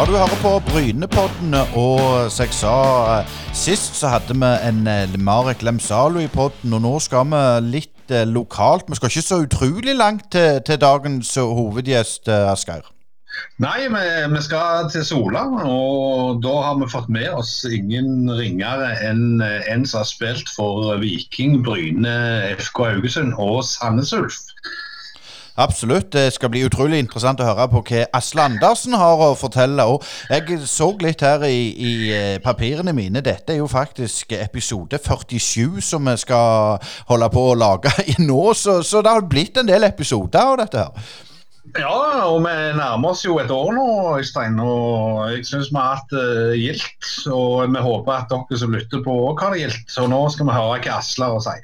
Ja, du hører på Brynepodden, og som jeg sa eh, sist, så hadde vi en eh, Marek Lemsalo i podden, og nå skal vi litt eh, lokalt. Vi skal ikke så utrolig langt til, til dagens hovedgjest, Asgeir. Nei, vi, vi skal til Sola, og da har vi fått med oss ingen ringere enn en som har spilt for Viking, Bryne, FK Haugesund og Sandnes Ulf. Absolutt. Det skal bli utrolig interessant å høre på hva Asle Andersen har å fortelle. Og jeg så litt her i, i eh, papirene mine. Dette er jo faktisk episode 47 som vi skal holde på å lage i nå. Så, så det har blitt en del episoder av dette her. Ja, og vi nærmer oss jo et år nå, Øystein. Og jeg syns vi har hatt uh, gildt. Og vi håper at dere som lytter på òg har det gildt. Så nå skal vi høre hva Asle har å si.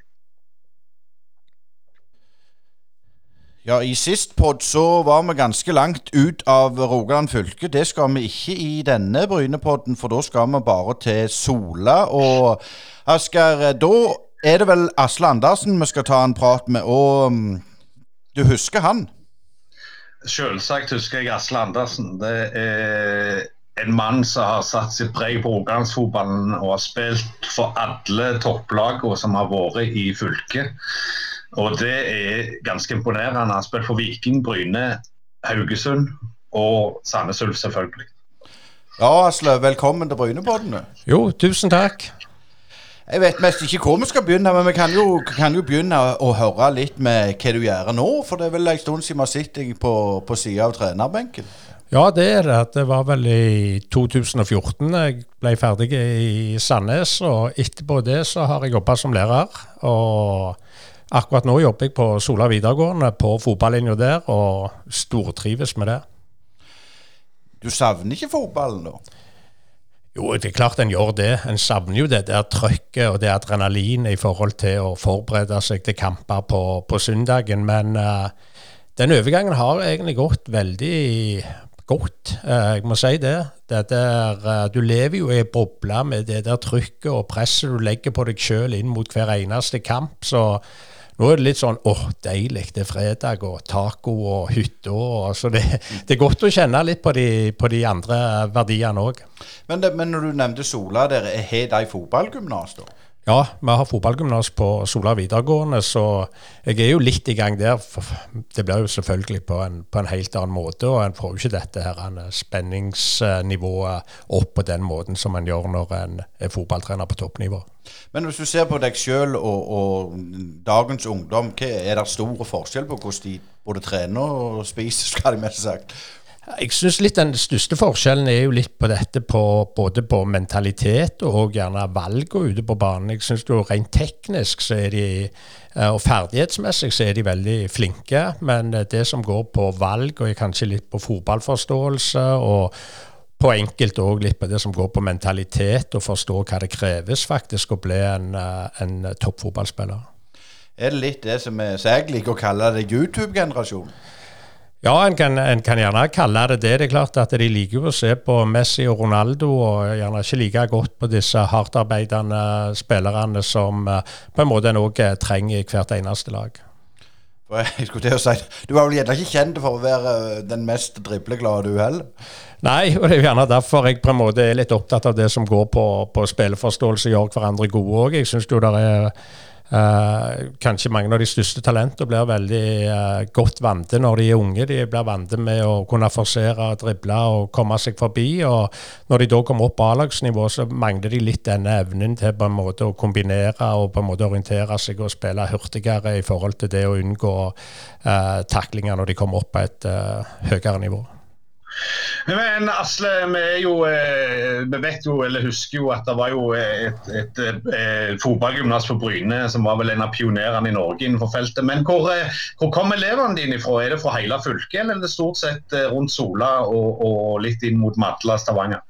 Ja, I sist pod så var vi ganske langt ut av Rogaland fylke. Det skal vi ikke i denne Brynepodden, for da skal vi bare til Sola. Og Asgeir, da er det vel Asle Andersen vi skal ta en prat med. Og um, du husker han? Selvsagt husker jeg Asle Andersen. Det er en mann som har satt sitt preg på rogalandsfotballen og har spilt for alle topplagene som har vært i fylket. Og det er ganske imponerende. Han har spilt for Viking, Bryne, Haugesund og Sandnes Ulf, selvfølgelig. Ja, Asle, velkommen til Brynepodden. Jo, tusen takk. Jeg vet mest ikke hvor vi skal begynne, men vi kan jo, kan jo begynne å høre litt med hva du gjør nå. For det er vel en stund siden vi har sett deg på, på sida av trenerbenken? Ja, det er det. Det var vel i 2014 jeg ble ferdig i Sandnes. Og etterpå det så har jeg jobba som lærer. Og akkurat nå jobber jeg på Sola videregående, på fotballinja der, og stortrives med det. Du savner ikke fotballen, da? Jo, det er klart en gjør det. En savner jo det der trøkket og det adrenalinet i forhold til å forberede seg til kamper på, på søndagen. Men uh, den overgangen har egentlig gått veldig godt. Uh, jeg må si det. det der, du lever jo i ei boble med det der trykket og presset du legger på deg sjøl inn mot hver eneste kamp. så nå er det litt sånn åh, deilig, det er fredag og taco og hytte. Så det, det, er godt å kjenne litt på de, på de andre verdiene òg. Men, men, når du nevnte Sola, har de fotballgymnas da? Ja, vi har fotballgymnas på Sola videregående, så jeg er jo litt i gang der. Det blir jo selvfølgelig på en, på en helt annen måte, og en får jo ikke dette her spenningsnivået opp på den måten som en gjør når en er fotballtrener på toppnivå. Men hvis du ser på deg sjøl og, og, dagens ungdom, hva er det store forskjell på hvordan de både trener og spiser, skal de mest sagt? Jeg syns litt den største forskjellen er jo litt på dette på både på mentalitet og gjerne valgene ute på banen. Jeg syns jo rent teknisk så er de, eh, og ferdighetsmessig så er de veldig flinke. Men det som går på valg og kanskje litt på fotballforståelse og på enkelte òg litt på det som går på mentalitet og forstå hva det kreves faktisk å bli en, eh, en toppfotballspiller. Er det litt det som jeg liker å kalle det YouTube-generasjonen? Ja, en kan, en kan, gjerne kalle det det. Det er klart at de liker å se på Messi og Ronaldo, og gjerne ikke like godt på disse hardtarbeidende spillerne som uh, på en måte en òg eh, trenger i hvert eneste lag. Jeg skulle til å si, Du var vel gjerne ikke kjent for å være eh, den mest dribleglade du heller? Nei, og det er gjerne derfor jeg på en måte er litt opptatt av det som går på, på spilleforståelse, gjør hverandre gode òg. Jeg syns jo det er Uh, kanskje mange av de største talentene blir veldig uh, godt vante når de er unge. De blir vante med å kunne forsere, drible og komme seg forbi. og Når de da kommer opp på A-lagsnivå, så mangler de litt denne evnen til på en måte å kombinere og på en måte orientere seg og spille hurtigere i forhold til det å unngå uh, taklinger når de kommer opp på et høyere nivå. Men Asle, vi, jo, eh, vi vet jo, eller husker jo at det var jo et, et, et, et fotballgymnas på Bryne som var vel en av pionerene i Norge innenfor feltet. Men hvor, eh, hvor kom elevene dine fra? Er det fra hele fylket, eller er det stort sett eh, rundt Sola og, og litt inn mot Madla, Stavanger?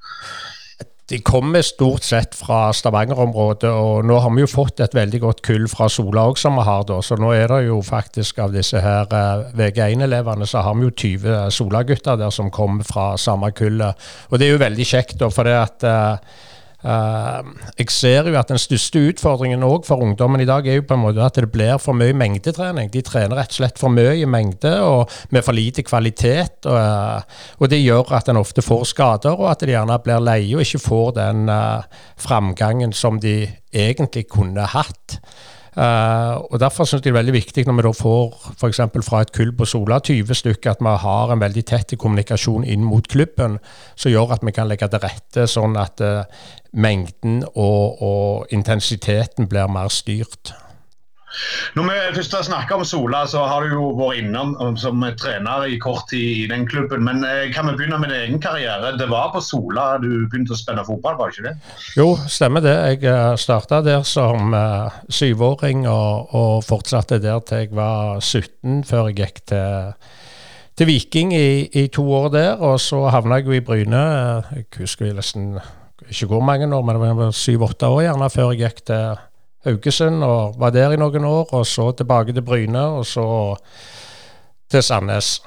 De kommer stort sett fra Stavanger-området, og nå har vi jo fått et veldig godt kull fra Sola òg, som vi har da. Så nå er det jo faktisk av disse her uh, VG1-elevene, så har vi jo 20 Sola-gutter der som kommer fra samme kullet. Og det er jo veldig kjekt, da, for det at Uh, jeg ser jo at den største utfordringen òg for ungdommen i dag er jo på en måte at det blir for mye mengdetrening. De trener rett og slett for mye mengde og med for lite kvalitet. Og, uh, og det gjør at en ofte får skader, og at de gjerne blir leie og ikke får den uh, framgangen som de egentlig kunne hatt. Uh, og Derfor synes jeg det er veldig viktig når vi da får f.eks. fra et kull på Sola 20 stykker, at vi har en veldig tett kommunikasjon inn mot klubben, som gjør at vi kan legge til rette sånn at uh, mengden og, og intensiteten blir mer styrt. Når vi først har snakka om Sola, så har du jo vært innom som trener i kort tid i den klubben. Men eh, kan vi begynne med din egen karriere? Det var på Sola du begynte å spille fotball, var det ikke det? Jo, stemmer det. Jeg eh, starta der som uh, syvåring og, og, fortsatte der til jeg var 17, før jeg gikk til, til Viking i, i, to år der. Og så havna jeg jo i Bryne. Jeg husker nesten ikke hvor mange år, men det var syv-åtte år gjerne før jeg gikk til Haugesund og var der i noen år. Og så tilbake til Bryne, og så til Sandnes.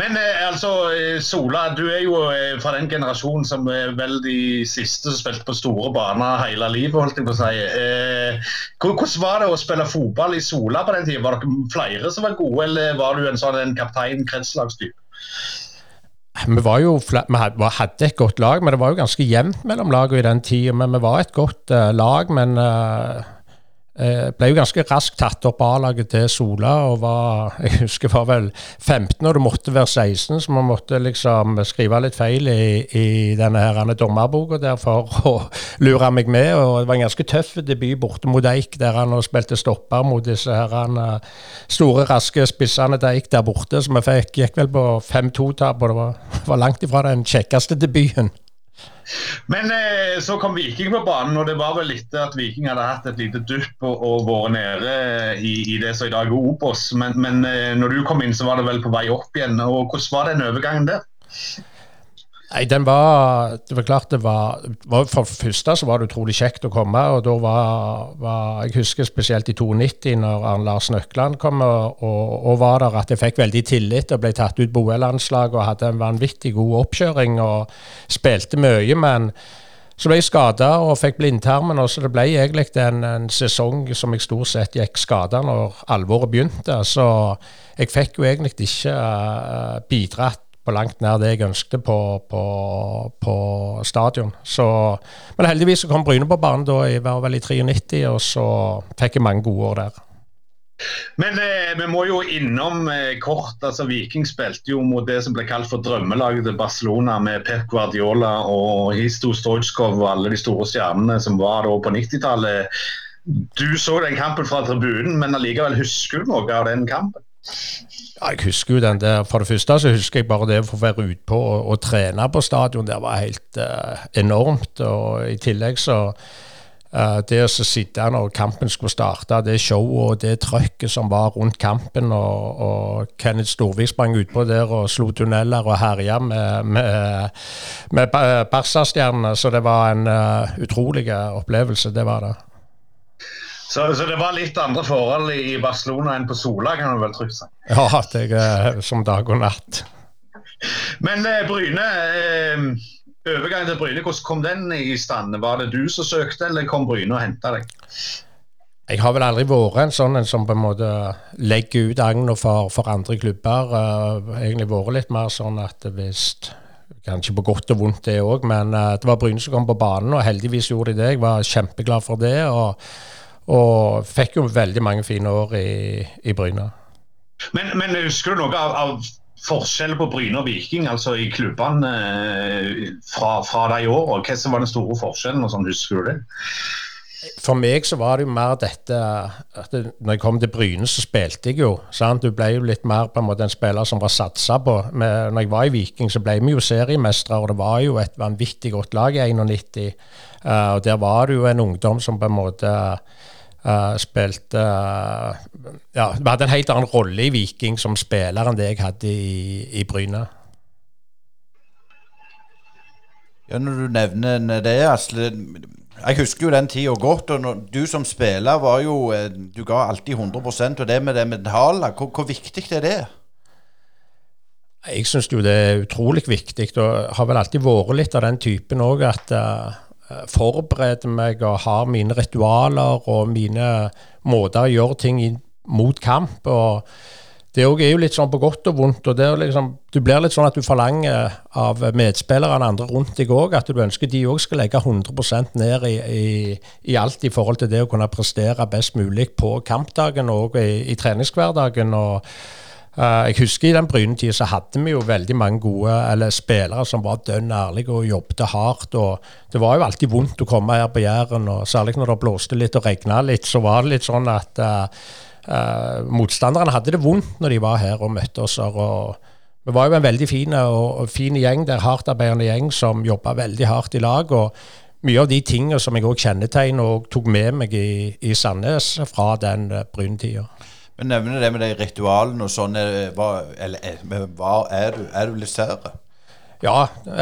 Men eh, altså, eh, Sola, du er jo eh, fra den generasjonen som er vel de siste som spilte på store baner hele livet, holdt jeg på å si. Hvordan var det å spille fotball i Sola på den tida? Var det flere som var gode, eller var du en sånn en kaptein-kretslagstype? Vi, var jo, vi hadde et godt lag, men det var jo ganske jevnt mellom lagene i den tida. Men vi var et godt uh, lag. Men uh, Eh, ble jo ganske raskt tatt opp A-laget til Sola, og var, jeg husker var vel 15 og det måtte være 16, så man måtte liksom skrive litt feil i, i denne her dommerboka der for å lure meg med. og Det var en ganske tøff debut borte mot Eik, der han spilte stopper mot disse her eh, store, raske spissene til Eik der borte. Så vi fikk, gikk vel på 5-2-tap, og det var, var langt ifra den kjekkeste debuten. Men eh, så kom Viking på banen, og det var vel etter at Viking hadde hatt et lite dupp og, og vært nede i, i, det som i dag er Obos. Men, men eh, når du kom inn, så var det vel på vei opp igjen. og Hvordan var den overgangen der? Nei, den var Det var klart det var, For det første så var det utrolig kjekt å komme. og da var, var Jeg husker spesielt i 92, når Arne Lars Nøkland kom og, og, og, var der, at jeg fikk veldig tillit og ble tatt ut på OL-landslaget og hadde en vanvittig god oppkjøring og spilte mye. Men så ble jeg skada og fikk blindtarmen, og så det ble egentlig en, en sesong som jeg stort sett gikk skada når alvoret begynte. Så jeg fikk jo egentlig ikke uh, bidratt på langt nær det jeg ønsket på, på, på stadion. Så, men heldigvis så kom Bryne på banen da jeg var vel i 93, og så fikk jeg mange gode år der. Men eh, vi må jo innom eh, kort. altså Viking spilte jo mot det som ble kalt for drømmelaget til Barcelona med Pep Guardiola og Histo Stojkov og alle de store stjernene som var da på 90-tallet. Du så den kampen fra tribunen, men allikevel husker du noe av den kampen? Ja, jeg husker jo den der. For det første så husker jeg bare det å få være ute på og, og, trene på stadion. Det var helt uh, enormt. Og i tillegg så uh, Det å sitte når kampen skulle starte, det showet og det trøkket som var rundt kampen, og, og Kenneth Storvik sprang utpå der og slo tunneler og herja med, med, med Barca-stjernene. Så det var en uh, utrolig opplevelse. Det var det. Så, så, det var litt andre forhold i Barcelona enn på Sola, kan du vel trygt si? Ja, det er som dag og natt. Men eh, Bryne, eh, overgangen til Bryne, hvordan kom den i stand? Var det du som søkte, eller kom Bryne og henta deg? Jeg har vel aldri vært en sånn en som på en måte legger ut agna for, for, andre klubber. Uh, egentlig vært litt mer sånn at hvis Kanskje på godt og vondt, det òg, men uh, det var Bryne som kom på banen, og heldigvis gjorde de det. Jeg var kjempeglad for det. og og fikk jo veldig mange fine år i, i Bryne. Men, men, husker du noe av, av forskjellen på Bryne og Viking, altså i klubbene eh, fra, fra de årene? Hva som var den store forskjellen, og sånn, husker du det? For meg så var det jo mer dette at det, Når jeg kom til Bryne, så spilte jeg jo. Sant? Du ble jo litt mer på en måte en spiller som var satsa på. Men når jeg var i Viking, så ble vi jo seriemestere, og det var jo et vanvittig godt lag i 91. Uh, og der var det jo en ungdom som på en måte Uh, spilte uh, Ja, vi hadde en helt annen rolle i Viking som spiller enn det jeg hadde i, i Bryne. Ja, Når du nevner det, Asle Jeg husker jo den tida godt. og når, Du som spiller var jo eh, Du ga alltid 100% og det med det mentale, hvor, hvor viktig er det? Jeg syns jo det er utrolig viktig, og har vel alltid vært litt av den typen òg at uh, forbereder meg og har mine ritualer og mine måter å gjøre ting mot kamp. og det er jo litt sånn på godt og vondt. og det er liksom, Du blir litt sånn at du forlanger av medspillerne andre rundt deg òg, at du ønsker de òg skal legge 100 ned i, i, i, alt i forhold til det å kunne prestere best mulig på kampdagen og i, i treningshverdagen. og Jeg husker i den Bryne-tida så hadde vi jo veldig mange gode eller spillere som var dønn ærlige og jobbet hardt. og Det var jo alltid vondt å komme her på Jæren, og særlig når det blåste litt og regna litt, så var det litt sånn at uh, Uh, motstanderne hadde det vondt når de var her og møtte oss. Og vi var jo en veldig fin, og, og fin gjeng der, hardtarbeidende gjeng som jobba veldig hardt i lag. og mye av de tingene som jeg òg kjennetegner og tok med meg i, i Sandnes fra den uh, Men nevner det med de ritualene og sånn. Hva, eller, hva, er, du, er du litt sær? Ja,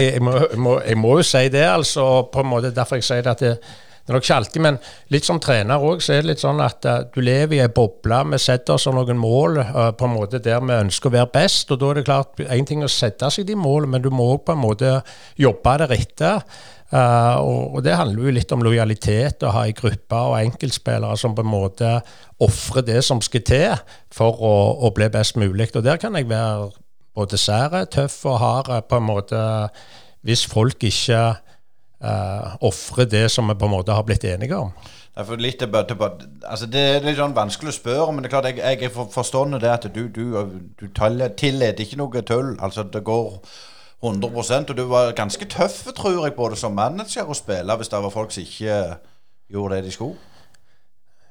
jeg, må, jeg, må, jo si det, altså. På en måte Derfor jeg sier det at det, det er nok ikke alltid, men litt som trener òg, så er det litt sånn at du lever i ei boble. Vi setter oss noen mål på en måte der vi ønsker å være best. og Da er det klart én ting å sette seg de målene, men du må òg på en måte jobbe deretter. Uh, og, Det handler jo litt om lojalitet, å ha ei gruppe og enkeltspillere som på en måte ofrer det som skal til for å, å bli best mulig. Og Der kan jeg være både sær, tøff og hard på en måte hvis folk ikke uh, ofrer det som vi på en måte har blitt enige om? Litt, altså det er litt sånn vanskelig å spørre, men det er klart jeg, jeg forstår det at du, du, du tillater ikke noe tull. Altså Det går 100 og du var ganske tøff, tror jeg, både som manager og spiller, hvis det var folk som ikke gjorde det de skulle.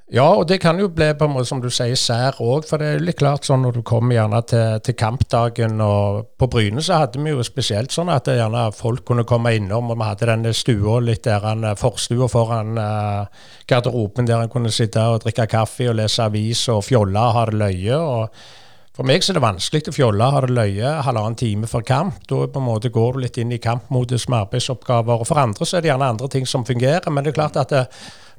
Ja, og det kan jo bli på en måte som du sier sær òg, for det er jo litt klart sånn når du kommer gjerne til, til, kampdagen og På Bryne så hadde vi jo spesielt sånn at gjerne folk kunne komme innom, og vi hadde denne stua litt der han, forstua foran uh, garderoben der han kunne sitte og drikke kaffe og lese avis og fjolle og ha det løye. og for meg så er det vanskelig å fjolle ha det løye halvannen time før kamp. Da på en måte går du litt inn i kampmodus med arbeidsoppgaver. og For andre så er det gjerne andre ting som fungerer, men det er klart at det,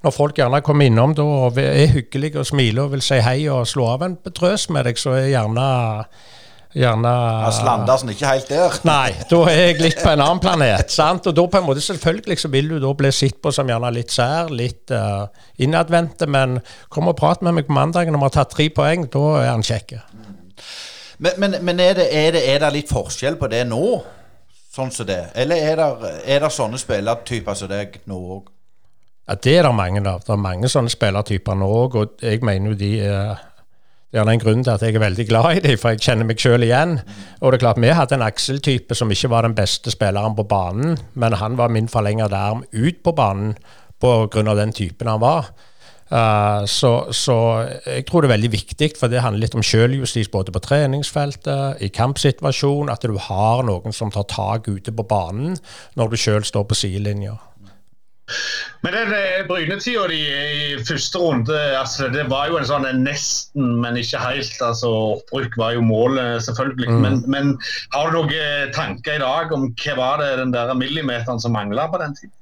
når folk gjerne kommer innom da, og er hyggelige og smiler og vil si hei og slå av en drøs med deg, så er gjerne gjerne Altså Landersen ikke helt der? Nei, da er jeg litt på en annen planet. sant? Og da på en måte selvfølgelig så vil du da bli sett på som gjerne litt sær, litt uh, innadvendte, men kom og prat med meg på mandagen når vi har tatt tre poeng, da er han kjekk. Men, men, men er, det, er, det, er, det, litt forskjell på det nå, sånn som det? Eller er det, er det sånne spillertyper som deg nå òg? Ja, Det er det mange av. Det er mange sånne spillertyper nå òg, og jeg mener jo de er det er en grunn til at jeg er veldig glad i dem, for jeg kjenner meg sjøl igjen. Og det er klart, Vi hadde en Aksel-type som ikke var den beste spilleren på banen, men han var min forlengede arm ut på banen pga. den typen han var. Uh, så, så, jeg tror det er veldig viktig, for det handler litt om sjøljustis både på treningsfeltet, i kampsituasjon, at du har noen som tar tak ute på banen når du sjøl står på sidelinja. Men den eh, Bryne-tida di i første runde, altså, det var jo en sånn en nesten, men ikke helt. altså Opprykk var jo målet, selvfølgelig. Mm. Men, men, har du noen eh, tanker i dag om hva var det den der millimeteren som mangla på den tiden?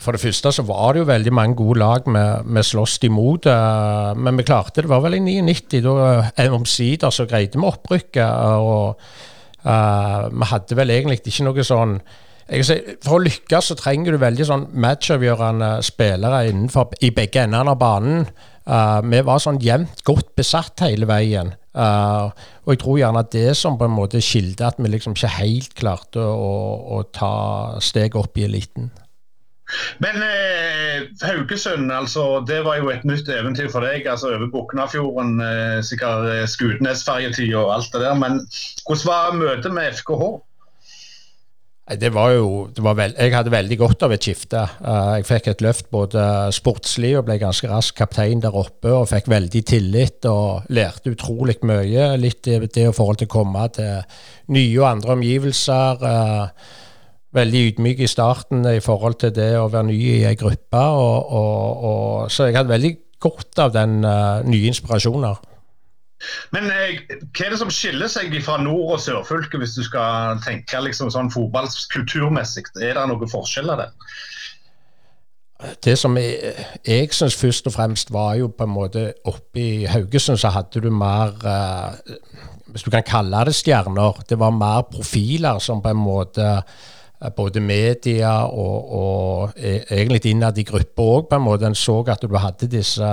For det første så var det jo veldig mange gode lag vi sloss imot. Uh, men vi klarte det. var vel i 99, da omsider så greide vi opprykket. Og uh, vi hadde vel egentlig ikke noe sånn Si, for å lykkes så trenger du veldig sånn matchavgjørende spillere innenfor, i begge endene av banen. Uh, vi var sånn jevnt godt besatt hele veien. Uh, og jeg tror gjerne at det som på en måte skilte at vi liksom ikke helt klarte å, å ta steget opp i eliten. Men eh, Haugesund, altså, det var jo et nytt eventyr for deg. altså Over Boknafjorden, eh, sikkert eh, Skudenesferjetid og alt det der. Men hvordan var møtet med FKH? Det var jo, det var veld, Jeg hadde veldig godt av et skifte. Uh, jeg fikk et løft både sportslig og ble ganske raskt kaptein der oppe. og Fikk veldig tillit og lærte utrolig mye. Litt det i forhold til å komme til nye og andre omgivelser. Uh, veldig ydmyk i starten i forhold til det å være ny i ei gruppe. Og, og, og, så jeg hadde veldig godt av den uh, nye inspirasjoner. Men eh, hva er det som skiller seg fra nord- og sørfylket, hvis du skal tenke liksom sånn fotballkulturmessig? Er det noen forskjeller der? Det som jeg, jeg syns først og fremst var jo på en måte Oppe i Haugesund så hadde du mer eh, Hvis du kan kalle det stjerner. Det var mer profiler som på en måte både media og, og e, egentlig innad i gruppa òg, på en måte. En så at du hadde disse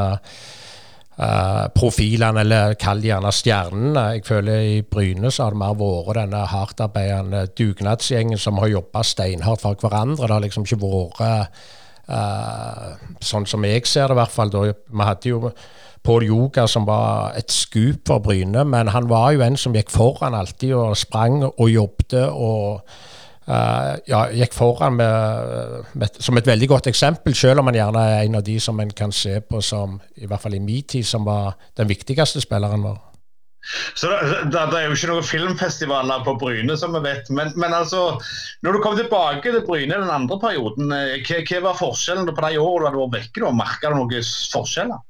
uh, profilene, eller kall gjerne stjernene. Jeg føler i Bryne så har det mer vært denne hardtarbeidende dugnadsgjengen som har jobba steinhardt for hverandre. Det har liksom ikke vært uh, sånn som jeg ser det, i hvert fall. Da. Vi hadde jo Pål Yoga, som var et skup for Bryne. Men han var jo en som gikk foran alltid og sprang og jobbet og ja, gikk foran med, med, som et veldig godt eksempel, selv om han gjerne er en av de som en kan se på som, i hvert fall i min tid, som var den viktigste spilleren vår. Så det, det, det, er jo ikke noen filmfestivaler på Bryne, som vi vet. Men, men altså, når du kom tilbake til Bryne den andre perioden, eh, hva, hva var forskjellen på de årene du vært vekke? Merka du noen forskjeller?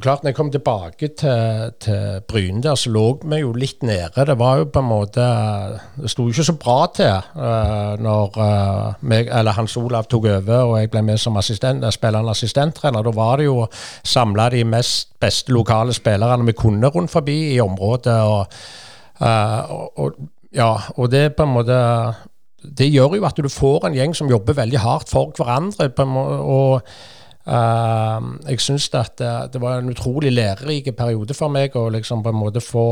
Klart, når jeg kom tilbake til, til Bryne der, så lå vi jo litt nede. Det var jo på en måte Det sto jo ikke så bra til uh, når uh, meg, eller Hans Olav tok over og jeg ble med som assistent, uh, spillende assistenttrener. Da var det jo å samle de mest beste lokale spillerne vi kunne rundt forbi i området. og, uh, og ja, og det på en måte Det gjør jo at du får en gjeng som jobber veldig hardt for hverandre. på en måte, og jeg syns at det, det, var en utrolig lærerik periode for meg å liksom på en måte få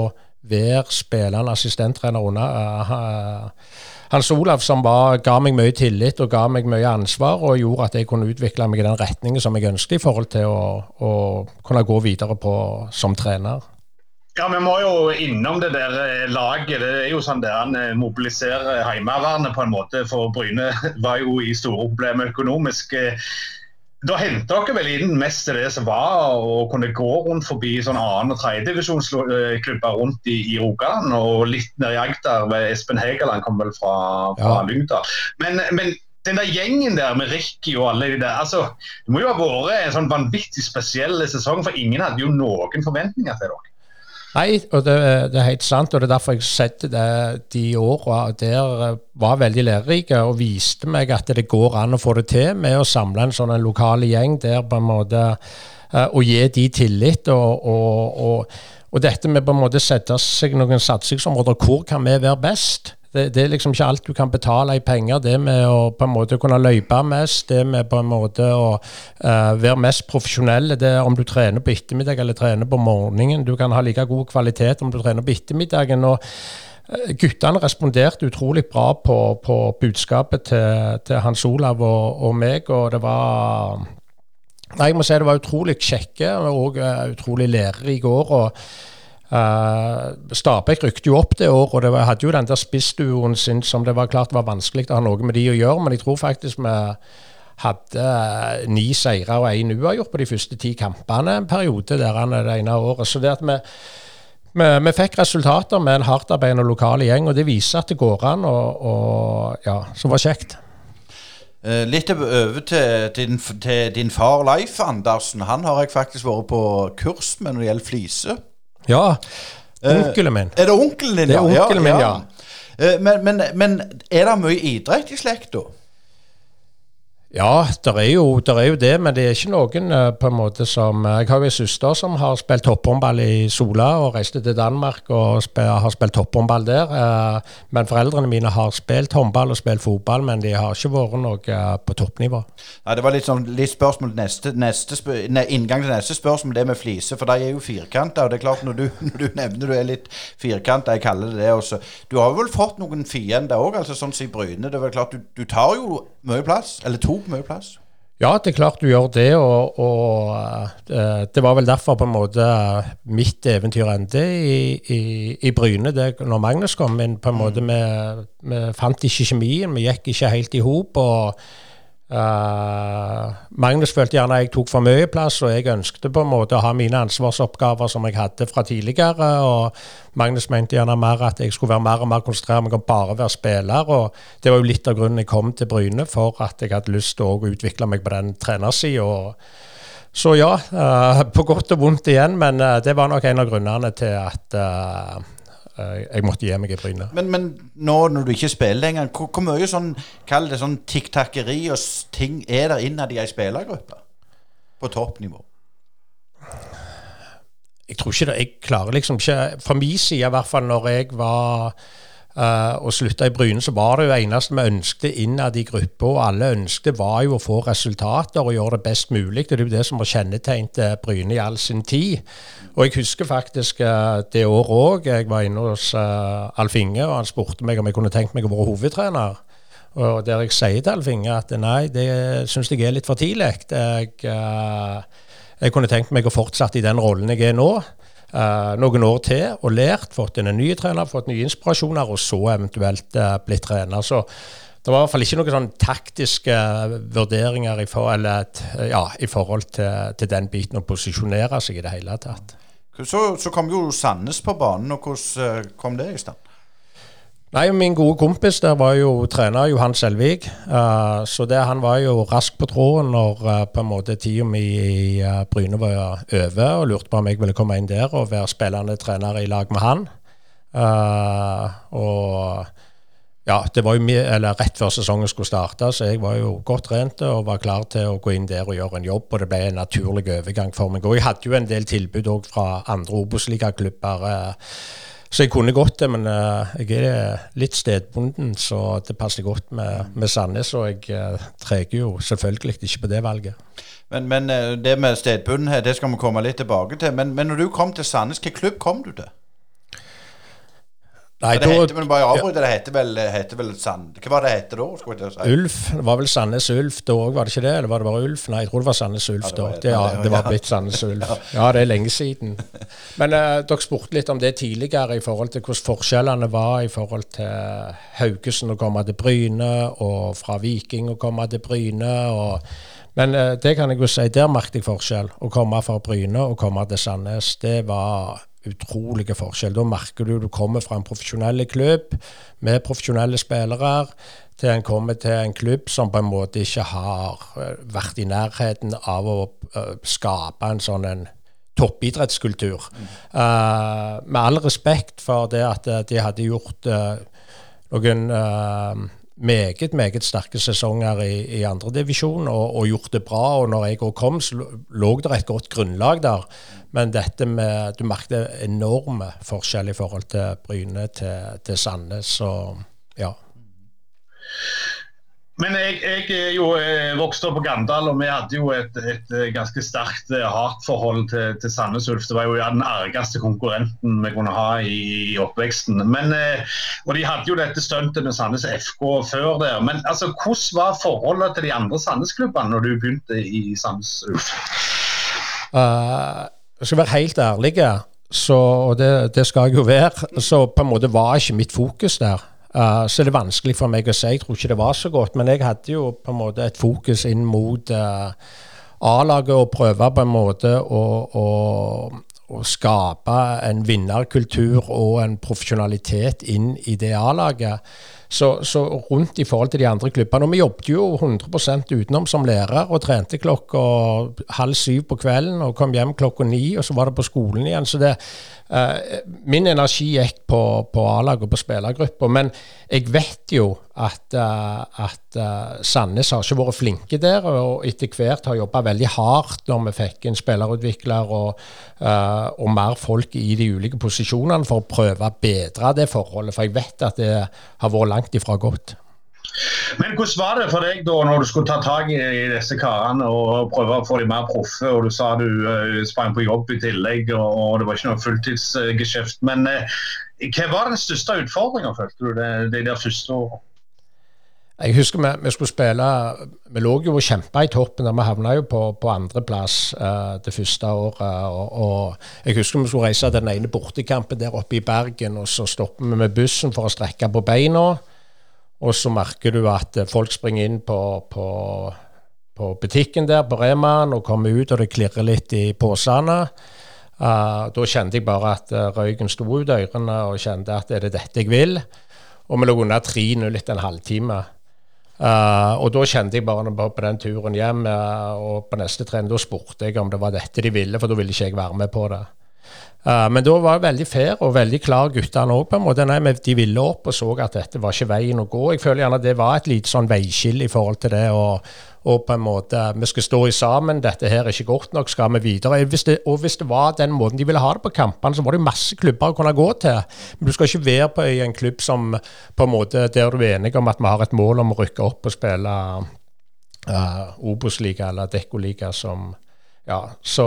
være spillende assistenttrener under uh, Hans Olav, som var, ga meg mye tillit og ga meg mye ansvar, og gjorde at jeg kunne utvikle meg i den retningen som jeg ønsket i forhold til å, å kunne gå videre på som trener. Ja, Vi må jo innom det der eh, laget. Det er jo sånn der han eh, mobiliserer Heimevernet på en måte. For Bryne var jo i store problemer økonomisk. Da henta dere vel inn mest til det som var og kunne gå rundt forbi sånn annen- og tredjedivisjonsklubber rundt i, i Rogaland, og litt ned i Agder. Espen Hegeland kom vel fra, fra ja. Lyngdal. Men, men, den der gjengen der med Ricky og alle de der altså, Det må jo ha vært en sånn vanvittig spesiell sesong, for ingen hadde jo noen forventninger til dere. Nei, og det, det, er helt sant. og Det er derfor jeg setter det, de åra der eh, var veldig lærerike og viste meg at det går an å få det til med å samle en sånn lokal gjeng der på en måte eh, og gi de tillit. og, og, og, og dette med på en måte sette seg noen satsingsområder. Hvor kan vi være best? Det, det, er liksom ikke alt du kan betale i penger. Det med å på en måte kunne løpe mest, det med på en måte å uh, være mest profesjonell, det er om du trener på ettermiddag eller trener på morgenen. Du kan ha like god kvalitet om du trener på ettermiddagen. og uh, Guttene responderte utrolig bra på, på budskapet til, til, Hans Olav og, og, meg, og det var Nei, jeg må si det var utrolig kjekke og uh, utrolig lærerike år. og Uh, Stabæk rykte jo opp det året, og det var, hadde jo den der spissduoen sin som det var klart var vanskelig å ha noe med de å gjøre, men jeg tror faktisk vi hadde uh, ni seire og én uavgjort på de første ti kampene en periode der han det ene året. Så det at vi, vi, vi fikk resultater med en hardtarbeidende lokal gjeng, og det viser at det går an, og, og ja, som var kjekt. Uh, litt over til din, til din far Leif Andersen. Han har jeg faktisk vært på kurs med når det gjelder flise. Ja. Onkelen min. Er det onkelen din. Det er onkelen min, ja. ja. Men, men, men, er det mye idrett i slekta? Ja, det er, er, jo det, men det er ikke noen uh, på en måte som uh, Jeg har jo en søster som har spilt topphåndball i Sola og reiste til Danmark og spil, har spilt topphåndball der. Uh, men foreldrene mine har spilt håndball og spilt fotball, men de har ikke vært noe på toppnivå. Ja, Det var litt, sånn, litt spørsmål neste, neste spør, ne, inngang til neste spørsmål, det med flise. For de er jo firkanta, og det er klart når du, når du nevner du er litt firkanta, jeg kaller det det også. Du har vel fått noen fiender òg, altså sånn som i Bryne. Det er vel klart, du, du tar jo mye plass, eller tok mye plass? Ja, det er klart du gjør det. Og, og uh, det var vel derfor på en måte mitt eventyr endte i, i, i Bryne. Det, når Magnus kom inn, på en måte vi, vi fant ikke kjemien. Vi gikk ikke helt i hop. og Uh, Magnus følte gjerne jeg tok for mye plass, og jeg ønskte på en måte å ha mine ansvarsoppgaver som jeg hadde fra tidligere. og Magnus mente gjerne mer at jeg skulle være mer og mer konsentrert meg om bare å være spiller. og Det var jo litt av grunnen jeg kom til Bryne, for at jeg hadde lyst til å utvikle meg på den trenersida. Så ja, uh, på godt og vondt igjen, men uh, det var nok en av grunnene til at jeg måtte gi meg i brynet. Men, men, nå når du ikke spiller lenger, hvor, hvor mye sånn, kall det sånn tiktakkeri og ting er der innad i ei spillergruppe? På toppnivå? Jeg tror ikke det. Jeg klarer liksom ikke Fra min side, i hvert fall når jeg var Uh, og slutta i Bryne, så var det jo eneste vi ønsket innad i gruppa, og alle ønsket var jo å få resultater og gjøre det best mulig. Det er jo det som har kjennetegnet Bryne i all sin tid. Og jeg husker faktisk uh, det året òg. Jeg var inne hos uh, Alf Inge, og han spurte meg om jeg kunne tenkt meg å være hovedtrener. Og der jeg sier til Alf Inge at nei, det syns jeg er litt for tidlig. Jeg, jeg kunne tenkt meg å fortsette i den rollen jeg er nå noen år til og lært, fått inn en ny trener, fått nye inspirasjoner, og så eventuelt uh, blitt trener. Så det var i hvert fall ikke noen sånn taktiske vurderinger i, for, eller, ja, i forhold til, til, den biten å posisjonere seg i det hele tatt. Så, så kom jo Sandnes på banen, og hvordan eh, kom det i stand? Nei, Min gode kompis der var jo trener Johan Selvik. Uh, så det, han var jo rask på tråden når uh, på en måte tida mi i uh, Bryne var over, og lurte på om jeg ville komme inn der og være spillende trener i lag med han. og ja, det var jo eller rett før sesongen skulle starte, så jeg var jo godt trent og var klar til å gå inn der og gjøre en jobb. Og det ble en naturlig overgang for meg. Og jeg hadde jo en del tilbud òg fra andre Obos-ligaklubber. Uh, så jeg kunne godt det, men uh, jeg er litt stedbunden, så det passer godt med, med Sandnes. Og jeg uh, treger jo selvfølgelig ikke på det valget. Men, men uh, det med stedbundenhet, det skal vi komme litt tilbake til. Men, men når du kom til Sandnes, hvilken klubb kom du til? Nei, det heter, men bare avbryte, det heter vel, heter vel Sand... Hva var det hette da? si? Ulf. Det var vel Sandnes Ulf da òg, var det ikke det? Eller var det bare Ulf? Nei, jeg tror det var Sandnes Ulf ja, da. Det, ja, det var blitt Sandnes Ulf. Ja, det er lenge siden. Men uh, dere spurte litt om det tidligere i forhold til hvordan forskjellene var i forhold til Haugesund å komme til Bryne, og fra Viking å komme til Bryne. og men uh, det kan jeg jo si, der merket jeg forskjell. Å komme fra Bryne og komme til Sandnes, det var utrolige forskjell. Da merker du du kommer fra en profesjonell klubb med profesjonelle spillere, til en kommer til en klubb som på en måte ikke har eh, vært i nærheten av å uh, skape en sånn en toppidrettskultur. Mm. Uh, med all respekt for det at de hadde gjort uh, noen meget meget sterke sesonger i, i andredivisjon og, og gjort det bra. og når jeg kom, så lå det et godt grunnlag der. Men dette med, du merket enorme forskjell i forhold til Bryne til, til Sandnes. og ja. Men jeg, jeg jo eh, vokste opp på Gandal, og vi hadde jo et, et eh, ganske sterkt eh, hatforhold til, til Sandnes Ulf. Det var jo den argeste konkurrenten vi kunne ha i, i oppveksten. Men, og de hadde jo dette stuntet med Sandnes FK før der. Men altså, hvordan var forholdet til de andre Sandnes-klubbene når du begynte i Sandnes Ulf? Uh, jeg skal være helt ærlig, så, og det, det skal jeg jo være, så på en måte var ikke mitt fokus der. Uh, så det er vanskelig for meg å si. Jeg tror ikke det var så godt. Men jeg hadde jo på en måte et fokus inn mot uh, A-laget og prøve på en måte å, å, å, skape en vinnerkultur og en profesjonalitet inn i det A-laget. Så, så, rundt i forhold til de andre klubbene. Og vi jobbet jo 100% utenom som lærer og trente klokka halv syv på kvelden og kom hjem klokka ni, og så var det på skolen igjen. Så det, uh, min energi gikk på, på A-laget og på spillergruppa. Men jeg vet jo at, uh, at uh, Sandnes har ikke vært flinke der, og etter hvert har jobba veldig hardt når vi fikk en spillerutvikler og, og mer folk i de ulike posisjonene for å prøve å bedre det forholdet. For jeg vet at det har vært langt ifra godt. Men hvordan var det for deg da når du skulle ta tak i, disse karene og prøve å få dem mer proffe? og Du sa du uh, sprang på jobb i tillegg og, det var ikke noe fulltidsgeskjeft. Men uh, hva var den største utfordringa, følte du, det, det der første året? Jeg husker vi, vi, skulle spille Vi lå jo og kjempa i toppen. Vi havna jo på, på andreplass uh, det første året. Og, og, Jeg husker vi skulle reise den ene bortekampen der oppe i Bergen, og så stopper vi med bussen for å strekke på beina. Og så merker du at folk springer inn på, på, på butikken der på Remaen og kommer ut, og det klirrer litt i posene. Uh, da kjente jeg bare at uh, røyken sto ut ørene, og kjente at er det dette jeg vil? Og vi lå under 3-0 etter en halvtime. Uh, og da kjente jeg bare på den turen hjem uh, og på neste trening, da spurte jeg om det var dette de ville, for da ville ikke jeg være med på det. Uh, men da var det veldig fair og veldig klar guttene òg, på en måte. Nei, de ville opp og så at dette var ikke veien å gå. Jeg føler gjerne det var et lite sånn veiskille i forhold til det Og, og på en måte vi skal stå i sammen. Dette her er ikke godt nok, skal vi videre? Hvis det, og hvis det var den måten de ville ha det på kampene, så var det masse klubber å kunne gå til. Men du skal ikke være på i en klubb som på en måte der du er enig om at vi har et mål om å rykke opp og spille uh, Obos-liga eller Dekko-liga som Ja, så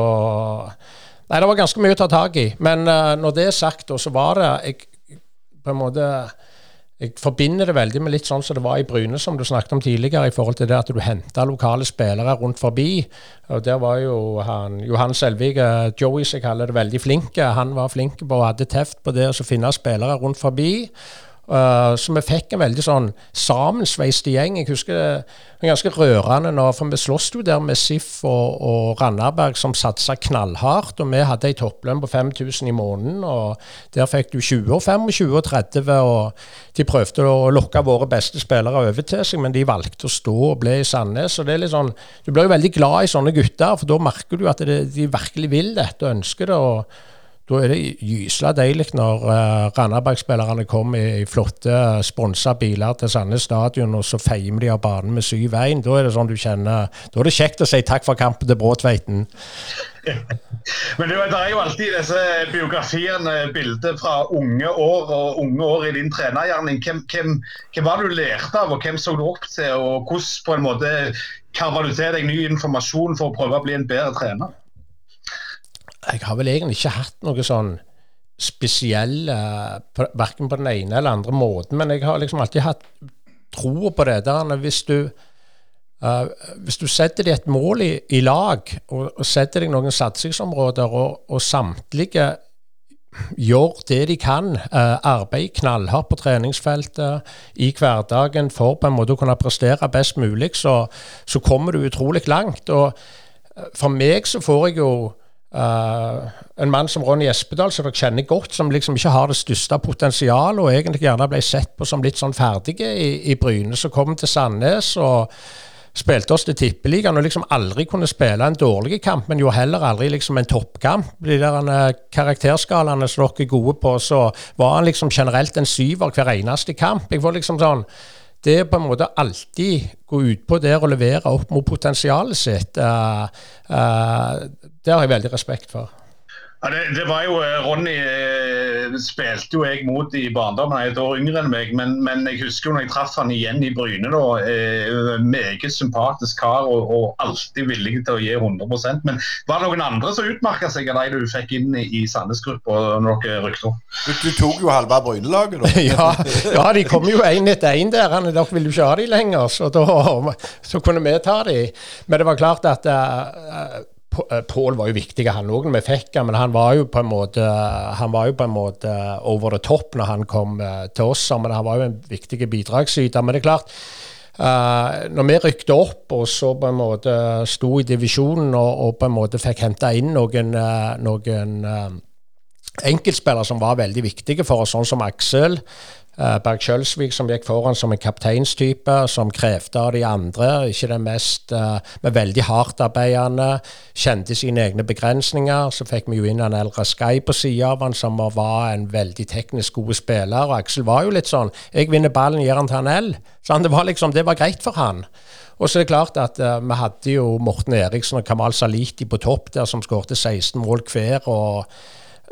Nei, det var ganske mye å ta tak i. Men uh, når det er sagt, så var det jeg, på en måte jeg forbinder det veldig med litt sånn som det var i Bryne, som du snakket om tidligere, i forhold til det at du henta lokale spillere rundt forbi. Og Der var jo han, Johan Selvik, Joey som jeg kaller det, veldig flink. Han var flink på og hadde teft på det å finne spillere rundt forbi. Uh, så vi fikk en veldig sånn sammensveist gjeng. Jeg husker det var ganske rørende nå, for vi sloss jo der med SIF og, og Randaberg, som satsa knallhardt. Og vi hadde ei topplønn på 5000 i måneden, og der fikk du 20 og 25 og 30. Og de prøvde å lokke våre beste spillere over til seg, men de valgte å stå og ble i Sandnes. og det er litt sånn, Du blir jo veldig glad i sånne gutter, for da merker du at det, de virkelig vil dette og ønsker det. og da er det gysla deilig når uh, Randaberg-spillerne kommer i, flotte sponsa biler til Sandnes stadion, og så feimer de av banen med 7-1. Da er det sånn du kjenner Da er det kjekt å si takk for kampen til Bråtveiten. Men det, er jo alltid disse biografiene, bilder fra unge år og unge år i din trenergjerning. Hvem, hvem, hvem var du lærte av, og hvem så du opp til? Og hvordan på en måte karva du til deg ny informasjon for å prøve å bli en bedre trener? Jeg har vel egentlig ikke hatt noe sånn spesiell, Verken på den ene eller andre måten, men jeg har liksom alltid hatt tro på det. der Hvis du, uh, hvis du setter deg et mål i, i lag, og, og, setter deg noen satsingsområder, og, og samtlige gjør det de kan. Uh, arbeid knallhardt på treningsfeltet i hverdagen for på en måte å kunne prestere best mulig, så, så kommer du utrolig langt. Og for meg så får jeg jo Uh, en mann som Ronny Espedal, som dere kjenner godt, som liksom ikke har det største potensialet, og egentlig gjerne ble sett på som litt sånn ferdige i, i Bryne, som kom til Sandnes og spilte oss til Tippeligaen og liksom aldri kunne spille en dårlig kamp, men jo heller aldri liksom en toppkamp. De der uh, karakterskalaene som dere er gode på, så var han liksom generelt en syver hver eneste kamp. Jeg får liksom sånn det på en måte alltid gå ut på der og levere opp mot potensialet sitt, uh, uh, det har jeg veldig respekt for. Ja, det, det, var jo, eh, Ronny eh, spilte jo jeg mot i barndommen, han er et år yngre enn meg. Men, men jeg husker jo når jeg traff han igjen i Bryne. da, eh, Meget sympatisk kar og, og, alltid villig til å gi 100% Men var det noen andre som utmerka seg av de du fikk inn i, i Sandnes-gruppa når dere rykte Du, du, tok jo halve Bryne-laget, da. ja, ja, de kom jo én etter én der. Han, dere ville jo ikke ha de lenger, så da så kunne vi ta de. Men det var klart at uh, Pål var jo viktig, han òg, vi fikk han, men han var jo på en måte han var jo på en måte over the top når han kom uh, til oss. Men han var jo en viktig bidragsyter. Men det er klart, uh, når vi rykte opp og så på en måte sto i divisjonen og, og på en måte fikk henta inn noen, noen enkeltspillere som var veldig viktige for oss, sånn som Aksel. Uh, Berg Kjølsvik som gikk foran som en kapteinstype, som krevde av de andre. Ikke den mest, uh, men veldig hardtarbeidende. Kjente sine egne begrensninger. Så fikk vi jo inn en eldre Sky på sida av han, som var en veldig teknisk god spiller. Og Aksel var jo litt sånn Jeg vinner ballen, gir han til han L. Så det var liksom, det var greit for han. Og så er det klart at uh, vi hadde jo Morten Eriksen og Kamal Saliti på topp der, som skårte 16 mål hver. og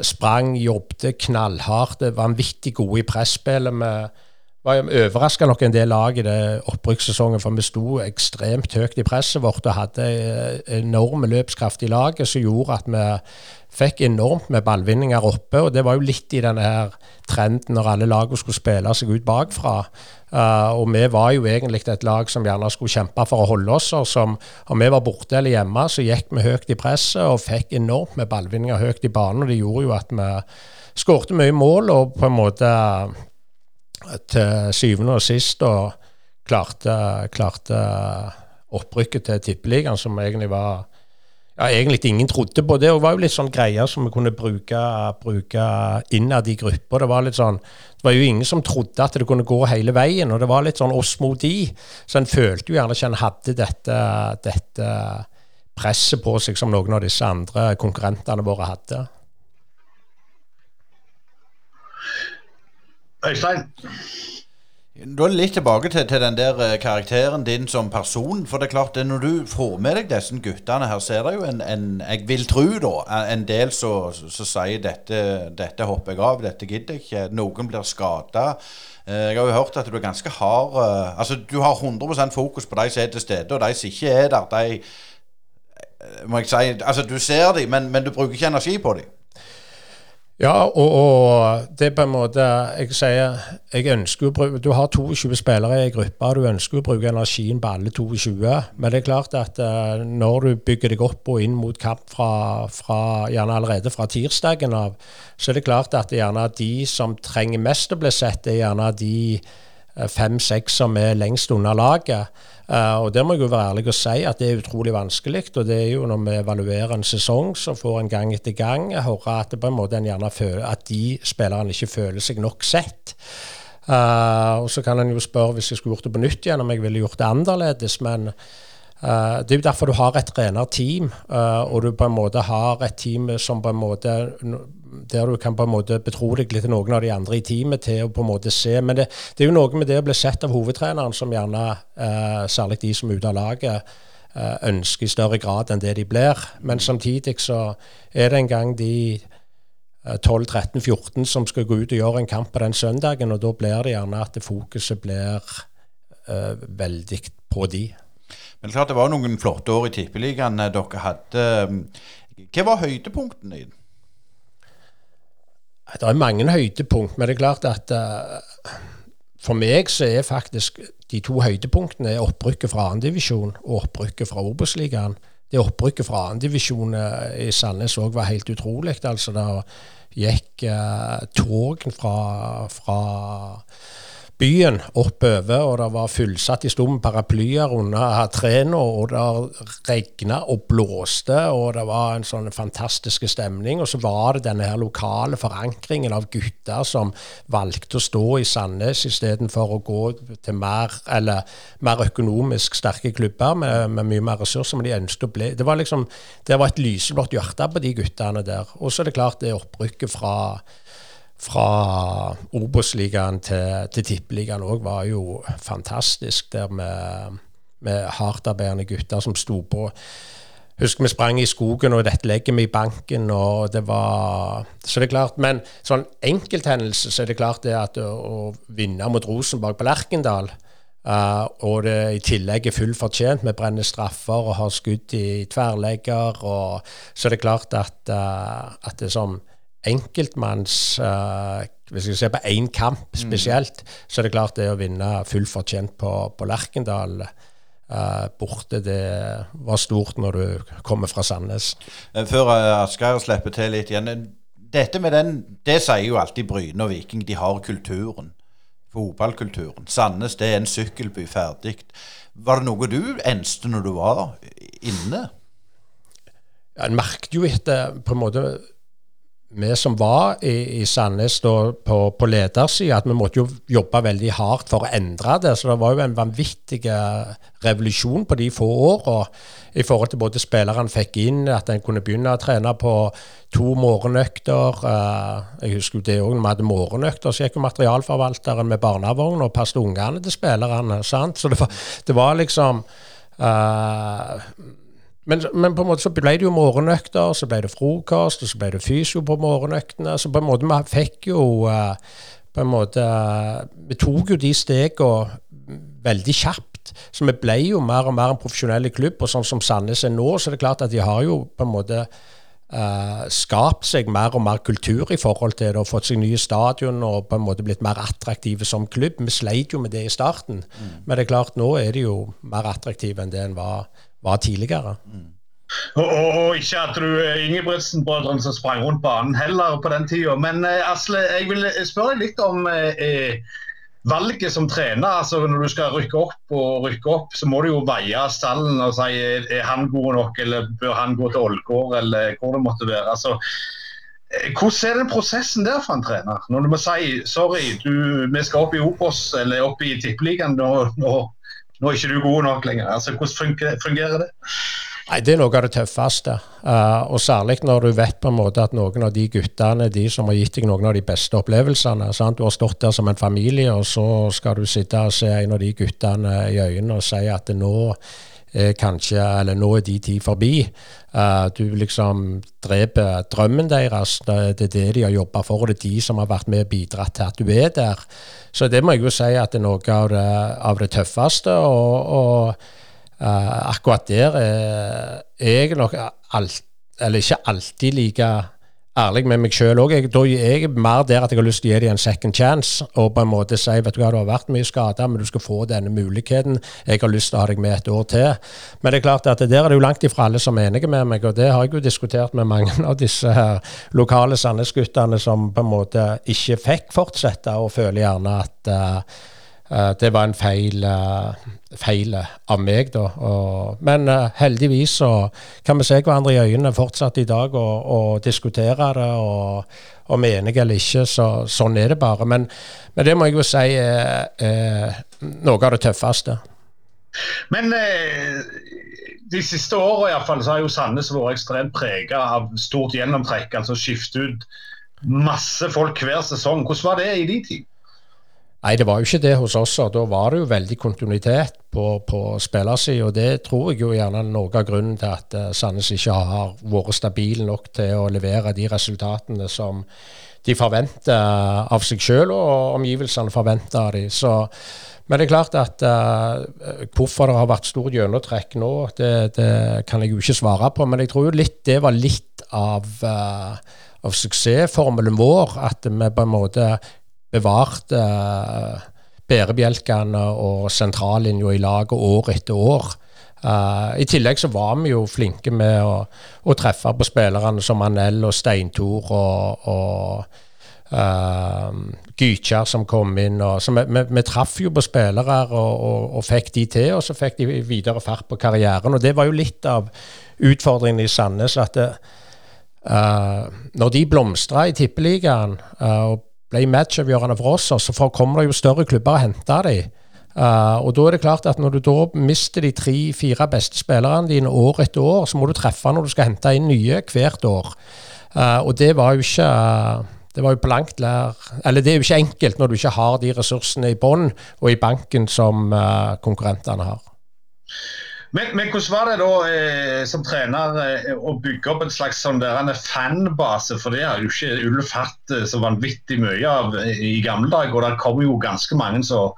sprang, jobbet knallhardt, vanvittig gode i presspillet. Vi var overraska nok en del lag i det opprykkssesongen, for vi sto ekstremt høyt i presset vårt og hadde enorme løpskraft i laget som gjorde at vi fikk enormt med ballvinninger oppe. og Det var jo litt i denne her trenden når alle lagene skulle spille seg ut bakfra. Uh, og vi var jo egentlig et lag som gjerne skulle kjempe for å holde oss. og som, Om vi var borte eller hjemme, så gikk vi høyt i presset og fikk enormt med ballvinninger høyt i banen. og Det gjorde jo at vi skårte mye mål og på en måte til syvende og sist og klarte, klarte opprykket til Tippeligaen, som egentlig var ja, egentlig ingen trodde på. Det og var jo litt sånn greier som vi kunne bruke, bruke innad i gruppa. Det var litt sånn, det var jo ingen som trodde at det kunne gå hele veien, og det var litt sånn oss mot de. Så en følte jo gjerne ikke en hadde dette, dette presset på seg som noen av disse andre konkurrentene våre hadde. Øystein? Da litt tilbake til, til den der eh, karakteren din som person. For det er klart, det når du får med deg disse guttene her, så er det jo en, en jeg vil tro da, en del som sier dette, dette hopper jeg av, dette gidder jeg ikke. Noen blir skada. Eh, jeg har jo hørt at du er ganske hard eh, Altså, du har 100% fokus på de som er til stede, og de som ikke er der, de må jeg si, altså Du ser dem, men, men du bruker ikke energi på dem. Ja, og, og, det er på en måte Jeg sier jeg ønsker å bruke Du har 22 spillere i ei gruppe, du ønsker å bruke energien på alle 22. Men det er klart at uh, når du bygger deg opp og inn mot kamp fra, fra, gjerne allerede fra tirsdagen av, så er det klart at det gjerne de som trenger mest å bli sett, er gjerne de fem-seks som er lengst unna laget. Uh, og Der må jeg jo være ærlig og si at det er utrolig vanskelig. og det er jo Når vi evaluerer en sesong, så får en gang etter gang høre at det på en måte en gjerne føler at de spillerne ikke føler seg nok sett. Uh, og Så kan en jo spørre hvis jeg skulle gjort det på nytt igjen, om jeg ville gjort det annerledes. Men uh, det er jo derfor du har et trenerteam, og du på en måte har et team som på en måte der du kan på en måte betro deg litt til noen av de andre i teamet til å på en måte se. Men det, det er jo noe med det å bli sett av hovedtreneren som gjerne, eh, særlig de som er ute av laget, eh, ønsker i større grad enn det de blir. Men samtidig så er det en gang de 12-13-14 eh, som skal gå ut og gjøre en kamp på den søndagen, og da blir det gjerne at fokuset blir eh, veldig på de. Men klart det var noen flotte år i Tippeligaen eh, dere hadde. Hva var høydepunktene dine? Det er mange høydepunkt, men det er klart at uh, for meg så er faktisk de to høydepunktene opprykket fra andredivisjon og opprykket fra Obos-ligaen. Det opprykket fra andredivisjon divisjon i Sandnes òg var helt utrolig. Altså, det gikk uh, tog fra, fra byen oppover, og det var fullsatt i stum paraplyer under trærne, og det regna og blåste, og det var en sånn fantastisk stemning. Og så var det denne her lokale forankringen av gutter som valgte å stå i Sandnes istedenfor å gå til mer, eller, mer økonomisk sterke klubber med, med, mye mer ressurser, men de ønsket å bli Det var liksom, det var et lyseblått hjerte på de guttene der. Og så er det klart det opprykket fra fra Obos-ligaen til, til Tippeligaen òg var jo fantastisk, der med, med hardtarbeidende gutter som sto på. Husker vi sprang i skogen, og dette legger vi i banken, og det var Så det er klart, men sånn enkelthendelse, så er det klart det at å, å vinne mot Rosenborg på Lerkendal Uh, og det i tillegg er fullt fortjent. Vi brenner straffer og har skudd i tverrlegger. Og, så er det klart at, uh, at det er sånn enkeltmanns uh, Hvis jeg ser på én kamp mm. spesielt, mm. så er det klart det å vinne fullt fortjent på, på Lerkendal uh, borte, det var stort når du kommer fra Sandnes. Eh, før uh, Asgeir slipper til litt igjen. Dette med den, Det sier jo alltid Bryne og Viking. De har kulturen. Fotballkulturen. Sandnes det er en sykkelby ferdig. Var det noe du enste når du var inne? En merket jo etter på en måte vi som var i, i Sandnes da, på, på ledersida, at vi måtte jo jobbe veldig hardt for å endre det. Så det var jo en vanvittig revolusjon på de få åra i forhold til både spillerne fikk inn, at en kunne begynne å trene på to morgenøkter. Eh, jeg husker jo det òg, når vi hadde morgenøkter, så gikk jo materialforvalteren med barnevogn og passet ungene til spillerne. Så det var, det var liksom uh, men, men, på en måte så ble det jo morgenøkter, så ble det frokost, og så ble det fysio på morgenøktene. Så på en måte vi fikk jo uh, på en måte uh, Vi tok jo de stegene veldig kjapt. Så vi ble jo mer og mer en profesjonell klubb. Og sånn som Sandnes er nå, så er det klart at de har jo på en måte uh, skapt seg mer og mer kultur i forhold til det, og fått seg nye stadion og på en måte blitt mer attraktive som klubb. Vi sleit jo med det i starten, mm. men det er klart nå er de jo mer attraktive enn det en var var tidligere. Mm. Og, og, og, ikke at du eh, Ingebrigtsen-brødrene som sprang rundt banen heller på den tida. Men eh, Asle, jeg vil spørre deg litt om eh, eh, valget som trener. altså Når du skal rykke opp, og rykke opp, så må du jo veie stallen og si er han god nok, eller bør han gå til Ålgård, eller hvor det måtte være. altså hvordan er den prosessen der for en trener? Når du må si sorry, du, vi skal opp i Opos eller opp i Tippeligaen, nå, nå, nå er ikke du god nok lenger. Altså, Hvordan fungerer, det? Nei, Det er noe av det tøffeste. Uh, og særlig når du vet på en måte at noen av de guttene de som har gitt deg noen av de beste opplevelsene. Sant? Du har stått der som en familie, og så skal du sitte og se en av de guttene i øynene og si at nå er kanskje, eller nå er de tid forbi. Uh, du liksom dreper drømmen deres. Det er det de har jobba for, og det er de som har vært med og bidratt til at du er der. Så det må jeg jo si at det er noe av det, av det tøffeste. og, og Uh, akkurat der er jeg nok alt, eller ikke alltid like ærlig med meg sjøl òg. Da er jeg mer der at jeg har lyst til å gi dem en second chance og på en måte si vet du hva, du har vært mye skada, men du skal få denne muligheten. Jeg har lyst til å ha deg med et år til. Men det er klart at der er det jo langt ifra alle som er enige med meg, og det har jeg jo diskutert med mange av disse her lokale Sandnes-guttene som på en måte ikke fikk fortsette, og føler gjerne at uh, det var en feil, uh, feil av meg, da. Og, men heldigvis så kan vi se hverandre i øynene fortsatt i dag og, og diskutere det. Og om vi er enige eller ikke, så sånn er det bare. Men, men det må jeg jo si er noe av det tøffeste. Men de siste åra har jo Sandnes vært ekstremt prega av stort gjennomtrekk. Altså skifte ut masse folk hver sesong. Hvordan var det i de tid? Nei, det var jo ikke det hos oss. og Da var det jo veldig kontinuitet på, på spillersida. Og det tror jeg jo gjerne er noe av grunnen til at uh, Sandnes ikke har vært stabil nok til å levere de resultatene som de forventer av seg sjøl, og omgivelsene forventer av dem. Men det er klart at uh, hvorfor det har vært stort gjennomtrekk nå, det, det, kan jeg jo ikke svare på. Men jeg tror jo litt det var litt av, uh, av suksessformelen vår. At vi på en måte bevarte uh, bærebjelkene og sentrallinja i laget år etter år. Uh, I tillegg så var vi jo flinke med å, å treffe på spillerne som Anel og Steintor og, og uh, Gytkjær som kom inn. Og, så vi, vi, vi, traff jo på spillere og, og, og, fikk de til, og så fikk de videre fart på karrieren. Og det var jo litt av utfordringen i Sandnes. at det, uh, når de blomstra i Tippeligaen og ble matchavgjørende for oss, og så kommer det jo større klubber og henter dem. Uh, og da er det klart at Når du da mister de tre-fire beste spillerne dine år etter år, så må du treffe når du skal hente inn nye hvert år. Uh, og det var jo ikke det var jo på langt lær Eller det er jo ikke enkelt når du ikke har de ressursene i bånn og i banken som uh, konkurrentene har. Men, men, hvordan var det da eh, som trener eh, å bygge opp en slags sånn der, fanbase? For det har jo ikke Ulf hatt eh, så vanvittig mye av eh, i gamle dager. Og det kom jo ganske mange som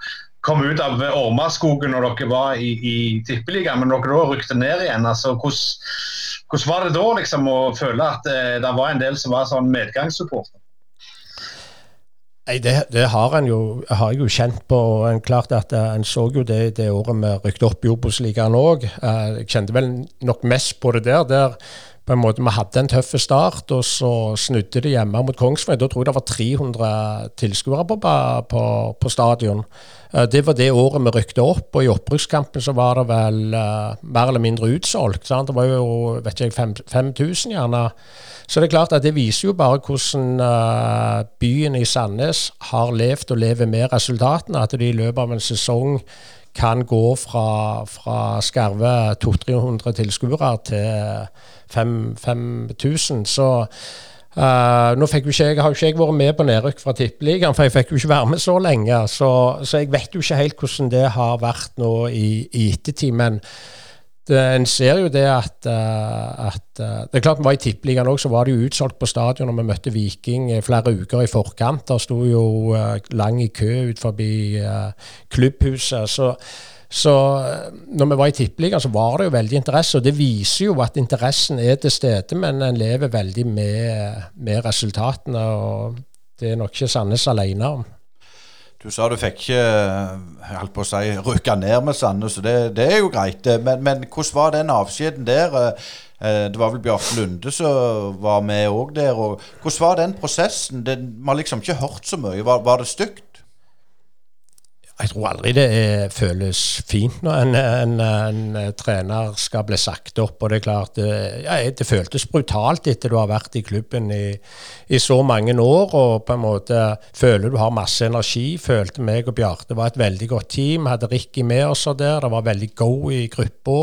kom ut av Ormaskogen når dere var i, i Tippeligaen, men dere da rykte ned igjen. altså hvordan, hvordan var det da liksom å føle at eh, det var en del som var sånn medgangssupporter? Nei, det, det, har, en jo, har jeg jo kjent på. og en klart at eh, En så jo det det året vi rykket opp i Obos-ligaen òg. Eh, jeg kjente vel nok mest på det der. der på en måte Vi hadde en tøff start, og så snudde det hjemme mot Kongsvinger. Da tror jeg det var 300 tilskuere på, på, på, stadion. Eh, det var det året vi rykte opp, og i opprykkskampen så var det vel uh, mer eller mindre utsolgt. Sant? Det var jo vet ikke, 5000 gjerne. Så det er klart at det viser jo bare hvordan uh, byen i Sandnes har levd og lever med resultatene. At de i løpet av en sesong kan gå fra, fra skarve 200-300 tilskuere til 5000. Så Uh, nå fikk jo ikke, jeg har jo ikke jeg vært med på nedrykk fra Tippeligaen, for jeg fikk jo ikke være med så lenge. Så, så, jeg vet jo ikke helt hvordan det har vært nå i, i ettertid. Men det, en ser jo det at, uh, at uh, Det er klart vi var i Tippeligaen òg, så var det jo utsolgt på stadion når vi møtte Viking flere uker i forkant. Der sto jo lang i kø ut forbi klubbhuset. Så, så når vi var i Tippeligaen, så var det jo veldig interesse. Og det viser jo at interessen er til stede, men en lever veldig med, med resultatene. Og det er nok ikke Sandnes alene om. Du sa du fikk ikke jeg holdt på å si, rykka ned med Sandnes, og det, det, er jo greit. Men, men, hvordan var den avskjeden der? Eh, det var vel Bjarte Lunde som var med òg der. Og hvordan var den prosessen? Man har liksom ikke hørt så mye. Var, var det stygt? Jeg tror aldri det er, føles fint når en, en, en, en, trener skal bli sagt opp. og Det er klart, det, ja, det føltes brutalt etter du har vært i klubben i, i, så mange år og på en måte føler du har masse energi. Følte meg og Bjarte var et veldig godt team. Hadde Ricky med oss der. Det var veldig go i gruppa.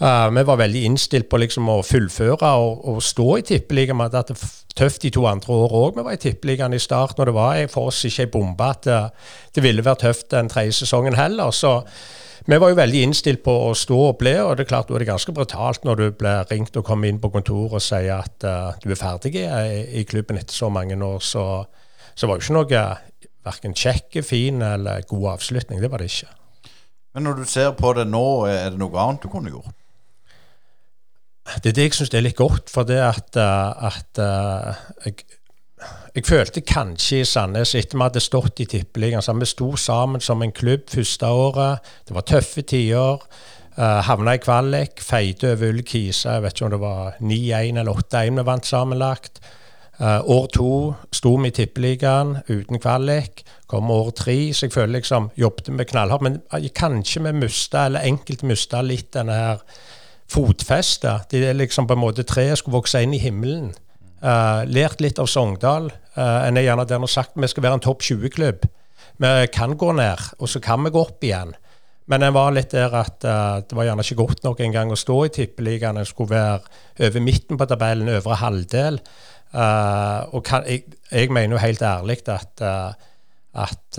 Uh, vi var veldig innstilt på liksom å fullføre og, og stå i tippeligaen. Vi hadde hatt det tøft de to andre år òg. Vi var i tippeligaen i starten, og det var for oss ikke ei bombe at det, det, ville være tøft den tredje sesongen heller. Så vi var jo veldig innstilt på å stå og bli, og det er klart da er det ganske brutalt når du blir ringt og kommer inn på kontoret og sier at uh, du er ferdig i, i, klubben etter så mange år. Så, så var jo ikke noe verken kjekk, fin eller god avslutning. Det var det ikke. Men når du ser på det nå, er det noe annet du kunne gjort? Det er det jeg syns er litt godt. For det at, eh, at uh, jeg, jeg, følte kanskje i Sandnes, etter vi hadde stått i Tippeligaen Vi sto sammen som en klubb første året. Det var tøffe tider. Uh, havna i kvalik, feide over Ull Kisa. Jeg vet ikke om det var 9-1 eller 8-1 vi vant sammenlagt. Uh, år to sto vi i Tippeligaen uten kvalik. Kom år tre, så jeg føler liksom jobbet med knallhardt. Men kanskje vi mista, eller enkelte mista litt denne her fotfeste. Det er liksom på en måte treet skulle vokse inn i himmelen. Uh, lært litt av Sogndal. Uh, en er gjerne der og sagt vi skal være en topp 20-klubb. Vi kan gå ned, og så kan vi gå opp igjen. Men en var litt der at uh, det var gjerne ikke godt nok engang å stå i Tippeligaen. En skulle være over midten på tabellen, øvre halvdel. og kan, jeg, jeg, mener jo helt ærlig at, at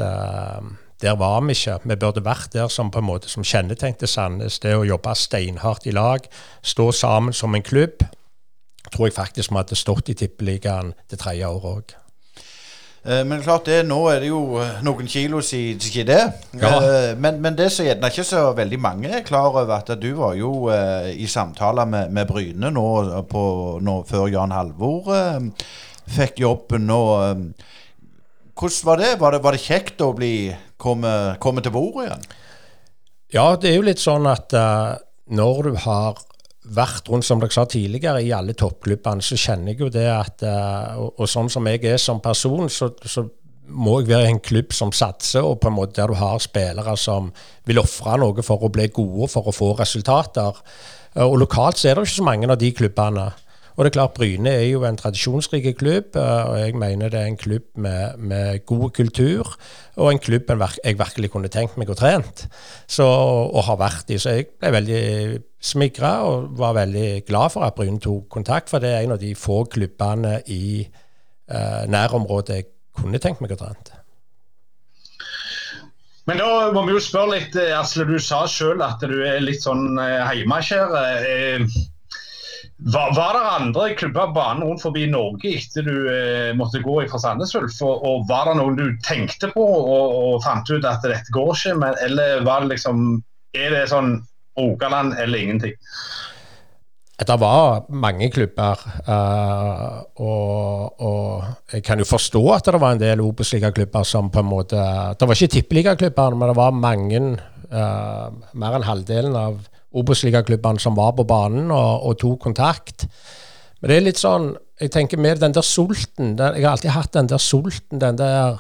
der var vi ikke. Vi burde vært der som på en måte som kjennetegnet Sandnes. Det å jobbe steinhardt i lag, stå sammen som en klubb. Tror jeg faktisk vi hadde stått i Tippeligaen det tredje året òg. Eh, men klart det, nå er det jo eh, noen kilo siden det. Ja. Eh, men, men, det som gjerne ikke så veldig mange er klar over, at du var jo i samtaler med, med Bryne nå, på, nå, før Jan Halvor fikk jobben. Og, hvordan var det? Var det, var det kjekt å bli komme, kommer til bordet igjen? Ja, det er jo litt sånn at uh, når du har vært rundt, som dere sa tidligere, i alle toppklubbene, så kjenner jeg jo det at uh, og, og, sånn som jeg er som person, så, så må jeg være i en klubb som satser, og på en måte der du har spillere som vil ofre noe for å bli gode, for å få resultater. Uh, og lokalt så er det ikke så mange av de klubbene. Og det er klart Bryne er jo en tradisjonsrik klubb, eh, og jeg mener det er en klubb med, med god kultur. Og en klubb jeg virkelig kunne tenkt meg å trent, og har vært i. Så jeg ble veldig smigra og var veldig glad for at Bryne tok kontakt, for det er en av de få klubbene i eh, nærområdet jeg kunne tenkt meg å trent. Men da må vi jo spørre litt, eh, Asle. Du sa sjøl at du er litt sånn hjemmekjær. Var, var, det andre klubber banen rundt forbi Norge etter du eh, måtte gå fra Sandnes Ulf? Og, og, var det noen du tenkte på og, og fant ut at dette går ikke? Men, eller var det liksom Er det sånn Rogaland eller ingenting? Det var mange klubber, uh, og, og, jeg kan jo forstå at det var en del Obos-ligaklubber som på en måte Det var ikke tippeligaklubber, men det var mange, uh, mer enn halvdelen av Obos-ligaklubbene som var på banen og, og, tok kontakt. Men det er litt sånn Jeg tenker mer den der sulten. Den, jeg har alltid hatt den der sulten, den der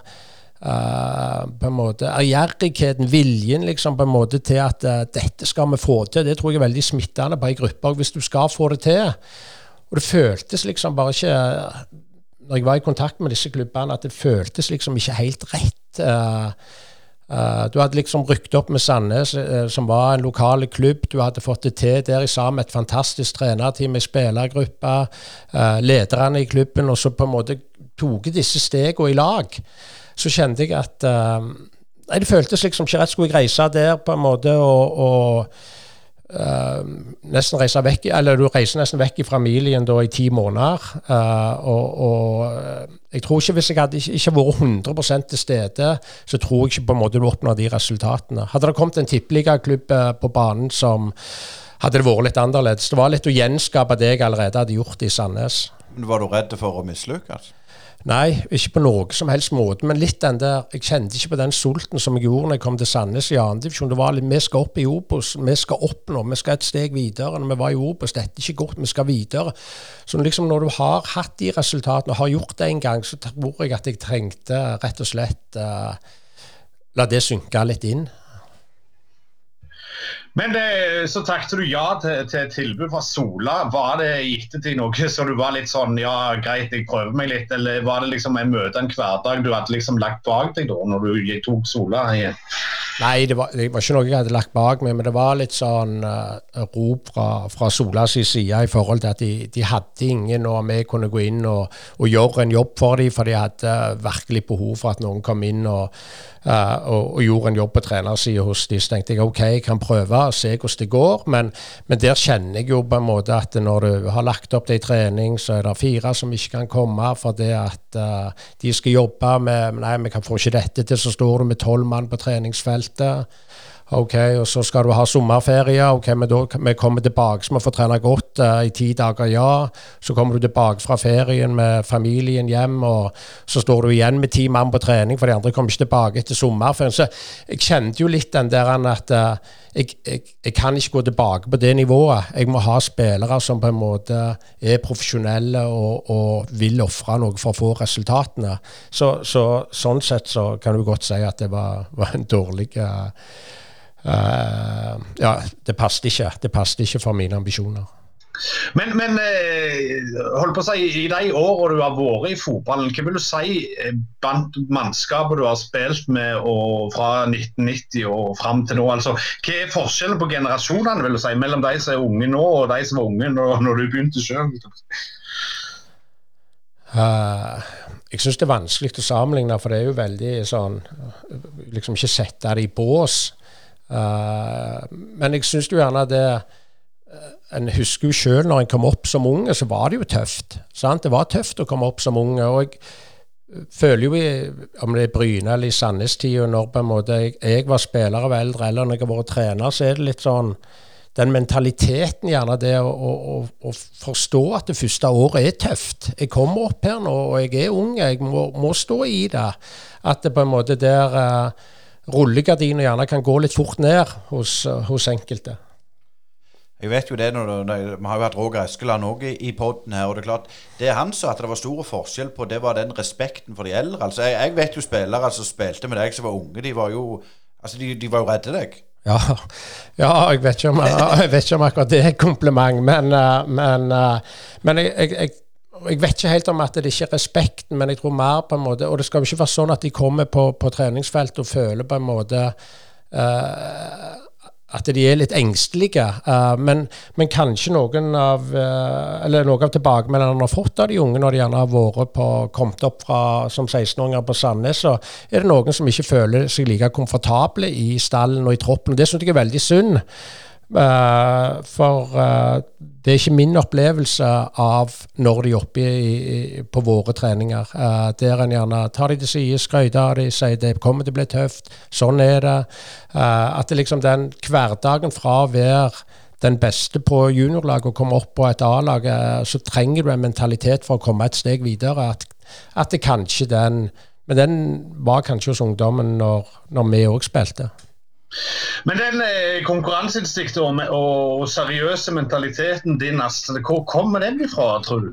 uh, på en måte ærgjerrigheten, viljen liksom på en måte til at uh, dette skal vi få til. Det tror jeg er veldig smittende på ei gruppe hvis du skal få det til. Og det føltes liksom bare ikke Når jeg var i kontakt med disse klubbene, at det føltes liksom ikke helt rett. Uh, Uh, du hadde liksom rykt opp med Sandnes, uh, som var en lokal klubb. Du hadde fått det til der i sammen et fantastisk trenerteam, ei spillergruppe, uh, lederne i klubben, og så på en måte tok disse stegene i lag. Så kjente jeg at Nei, det føltes liksom ikke rett. Skulle jeg reise der på en måte og, og Uh, nesten reise vekk, eller Du reiser nesten vekk i familien da i ti måneder. Uh, og, og, eh, jeg tror ikke Hvis jeg hadde ikke, ikke vært 100 til stede, så tror jeg ikke på en måte du oppnår de resultatene. Hadde det kommet en tippeligaklubb på banen som hadde det vært litt annerledes. Det var litt å gjenskape det jeg allerede hadde gjort i Sandnes. Men Var du redd for å mislykkes? Nei, ikke på noe som helst måte. Men litt den der Jeg kjente ikke på den sulten som jeg gjorde når jeg kom til Sandnes i andredivisjon. Det var litt Vi skal opp i Obos. Vi skal opp nå. Vi skal et steg videre. Når vi var i Obos, dette er ikke godt. Vi skal videre. Så liksom når du har hatt de resultatene og har gjort det en gang, så tror jeg at jeg trengte rett og slett uh, la det synke litt inn. Men det, så takket du ja til, til tilbud fra Sola. Var det i ettertid noe så du var litt sånn ja, greit, jeg prøver meg litt, eller var det liksom en møte, en hverdag du hadde liksom lagt bak deg da når du tok Sola i, Nei, det var, det var, ikke noe jeg hadde lagt bak meg, men det var litt sånn uh, rop fra, fra Solas side i forhold til at de, de hadde ingen, og vi kunne gå inn og, og, gjøre en jobb for dem, for de hadde virkelig behov for at noen kom inn og, uh, og, og gjorde en jobb på trenersida hos dem. Så tenkte jeg OK, jeg kan prøve og se hvordan det går, men, men, der kjenner jeg jo på en måte at når du har lagt opp det i trening, så er det fire som ikke kan komme fordi at uh, de skal jobbe med Nei, vi kan få ikke dette til, så står du med tolv mann på treningsfelt feltet. Ok, og så skal du ha sommerferie. Ok, men da vi kommer tilbake så vi får trene godt uh, i ti dager, ja. Så kommer du tilbake fra ferien med familien hjem, og så står du igjen med ti mann på trening, for de andre kommer ikke tilbake etter sommerferien. Så jeg kjente jo litt den der at uh, jeg, jeg, jeg, kan ikke gå tilbake på det nivået. Jeg må ha spillere som på en måte er profesjonelle og, og vil ofre noe for å få resultatene. Så, så, sånn sett så kan du godt si at det var, var en dårlig Uh, ja, det passet ikke. Det passet ikke for mine ambisjoner. Men, men uh, hold på å si, i de årene du har vært i fotballen, hva vil du si eh, blant mannskapet du har spilt med og fra 1990 og fram til nå? Altså, hva er forskjellen på generasjonene vil du si, mellom de som er unge nå og de som var unge når, når du begynte sjøl? Uh, jeg syns det er vanskelig å sammenligne, for det er jo veldig sånn Liksom ikke sette det i bås. Uh, men jeg syns jo gjerne det uh, En husker jo sjøl når en kom opp som unge, så var det jo tøft. Sant? Det var tøft å komme opp som unge. og jeg eh, føler jo, i, om det er Bryne eller i Sandnes-tida, når på en måte jeg, jeg, var spiller av eldre, eller når jeg har vært trener, så er det litt sånn den mentaliteten, gjerne det å, å, å, forstå at det første året er tøft. Jeg kommer opp her nå, og jeg er ung, jeg må, må stå i det. At det på en måte der uh, rullegardiner gjerne kan gå litt fort ned hos, hos enkelte. Jeg vet jo det, når, når, Vi har jo hatt Roger Eskeland òg i, i poden her. og Det er klart, det han sa at det var stor forskjell på, det var den respekten for de eldre. altså Jeg, jeg vet jo spillere som spilte med deg som var unge. De var jo altså de, de var jo redde deg. Ja, ja jeg, vet om, jeg, vet ikke om, akkurat det er kompliment, men, eh, men, eh, men jeg, jeg, jeg vet ikke helt om at det ikke er respekten, men jeg tror mer på en måte Og det skal jo ikke være sånn at de kommer på, på treningsfeltet og føler på en måte uh, at de er litt engstelige. Uh, men, men, kanskje noen av uh, eller noe av tilbakemeldingene han har fått av de unge når de gjerne har vært på, kommet opp fra, som 16-åringer på Sandnes, så er det noen som ikke føler seg like komfortable i stallen og i troppen. Det syns jeg er veldig synd. Uh, for det er ikke min opplevelse av når de er oppe i, i, på våre treninger. Uh, der en gjerne tar de til side, skryter av de, sier det kommer til å bli tøft, sånn er det. at det liksom den hverdagen fra å være den beste på juniorlaget og komme opp på et A-lag, så trenger du en mentalitet for å komme et steg videre. At, at det kanskje den Men den var kanskje hos ungdommen når, når vi òg spilte. Men den eh, konkurranseinstinktet og, og, seriøse mentaliteten din, altså, hvor kommer den ifra, tror du?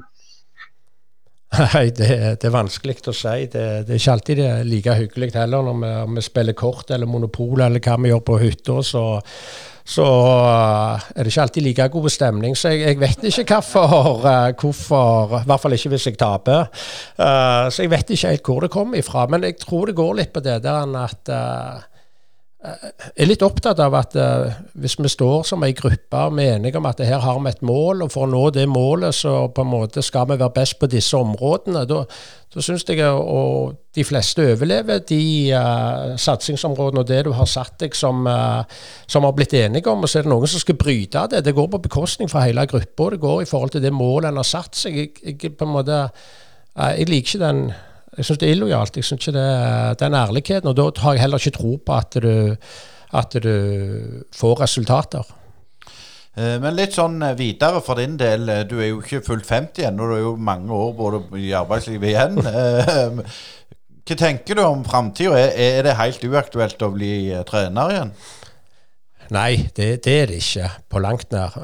Nei, det, det, er vanskelig å si. Det, det, er ikke alltid det er like hyggelig heller når vi, vi, spiller kort eller monopol eller hva vi gjør på hytta. Så, så, eh, er det ikke alltid like god stemning. Så jeg, jeg vet ikke hvorfor, uh, hvorfor, I hvert fall ikke hvis jeg taper. Uh, så jeg vet ikke helt hvor det kommer ifra. Men jeg tror det går litt på det der at uh, jeg er litt opptatt av at uh, hvis vi står som ei gruppe og er enige om at her har vi et mål, og for å nå det målet så på en måte skal vi være best på disse områdene, da, da syns jeg og de fleste overlever de uh, satsingsområdene og det du har satt deg som, uh, som har blitt enige om. Og så er det noen som skal bryte det. Det går på bekostning for hele gruppa. Det går i forhold til det målet en har satt seg. Jeg, jeg, måte, jeg liker ikke den jeg syns det er illojalt. Jeg synes ikke det, er Den ærligheten. Og da har jeg heller ikke tro på at du, at du får resultater. Eh, men litt sånn eh, videre for din del. Eh, du er jo ikke fullt 50 ennå. Du er jo mange år både i arbeidslivet igjen. Hva tenker du om framtida? Er det helt uaktuelt å bli trener igjen? Nei, det, det er det ikke på langt nær.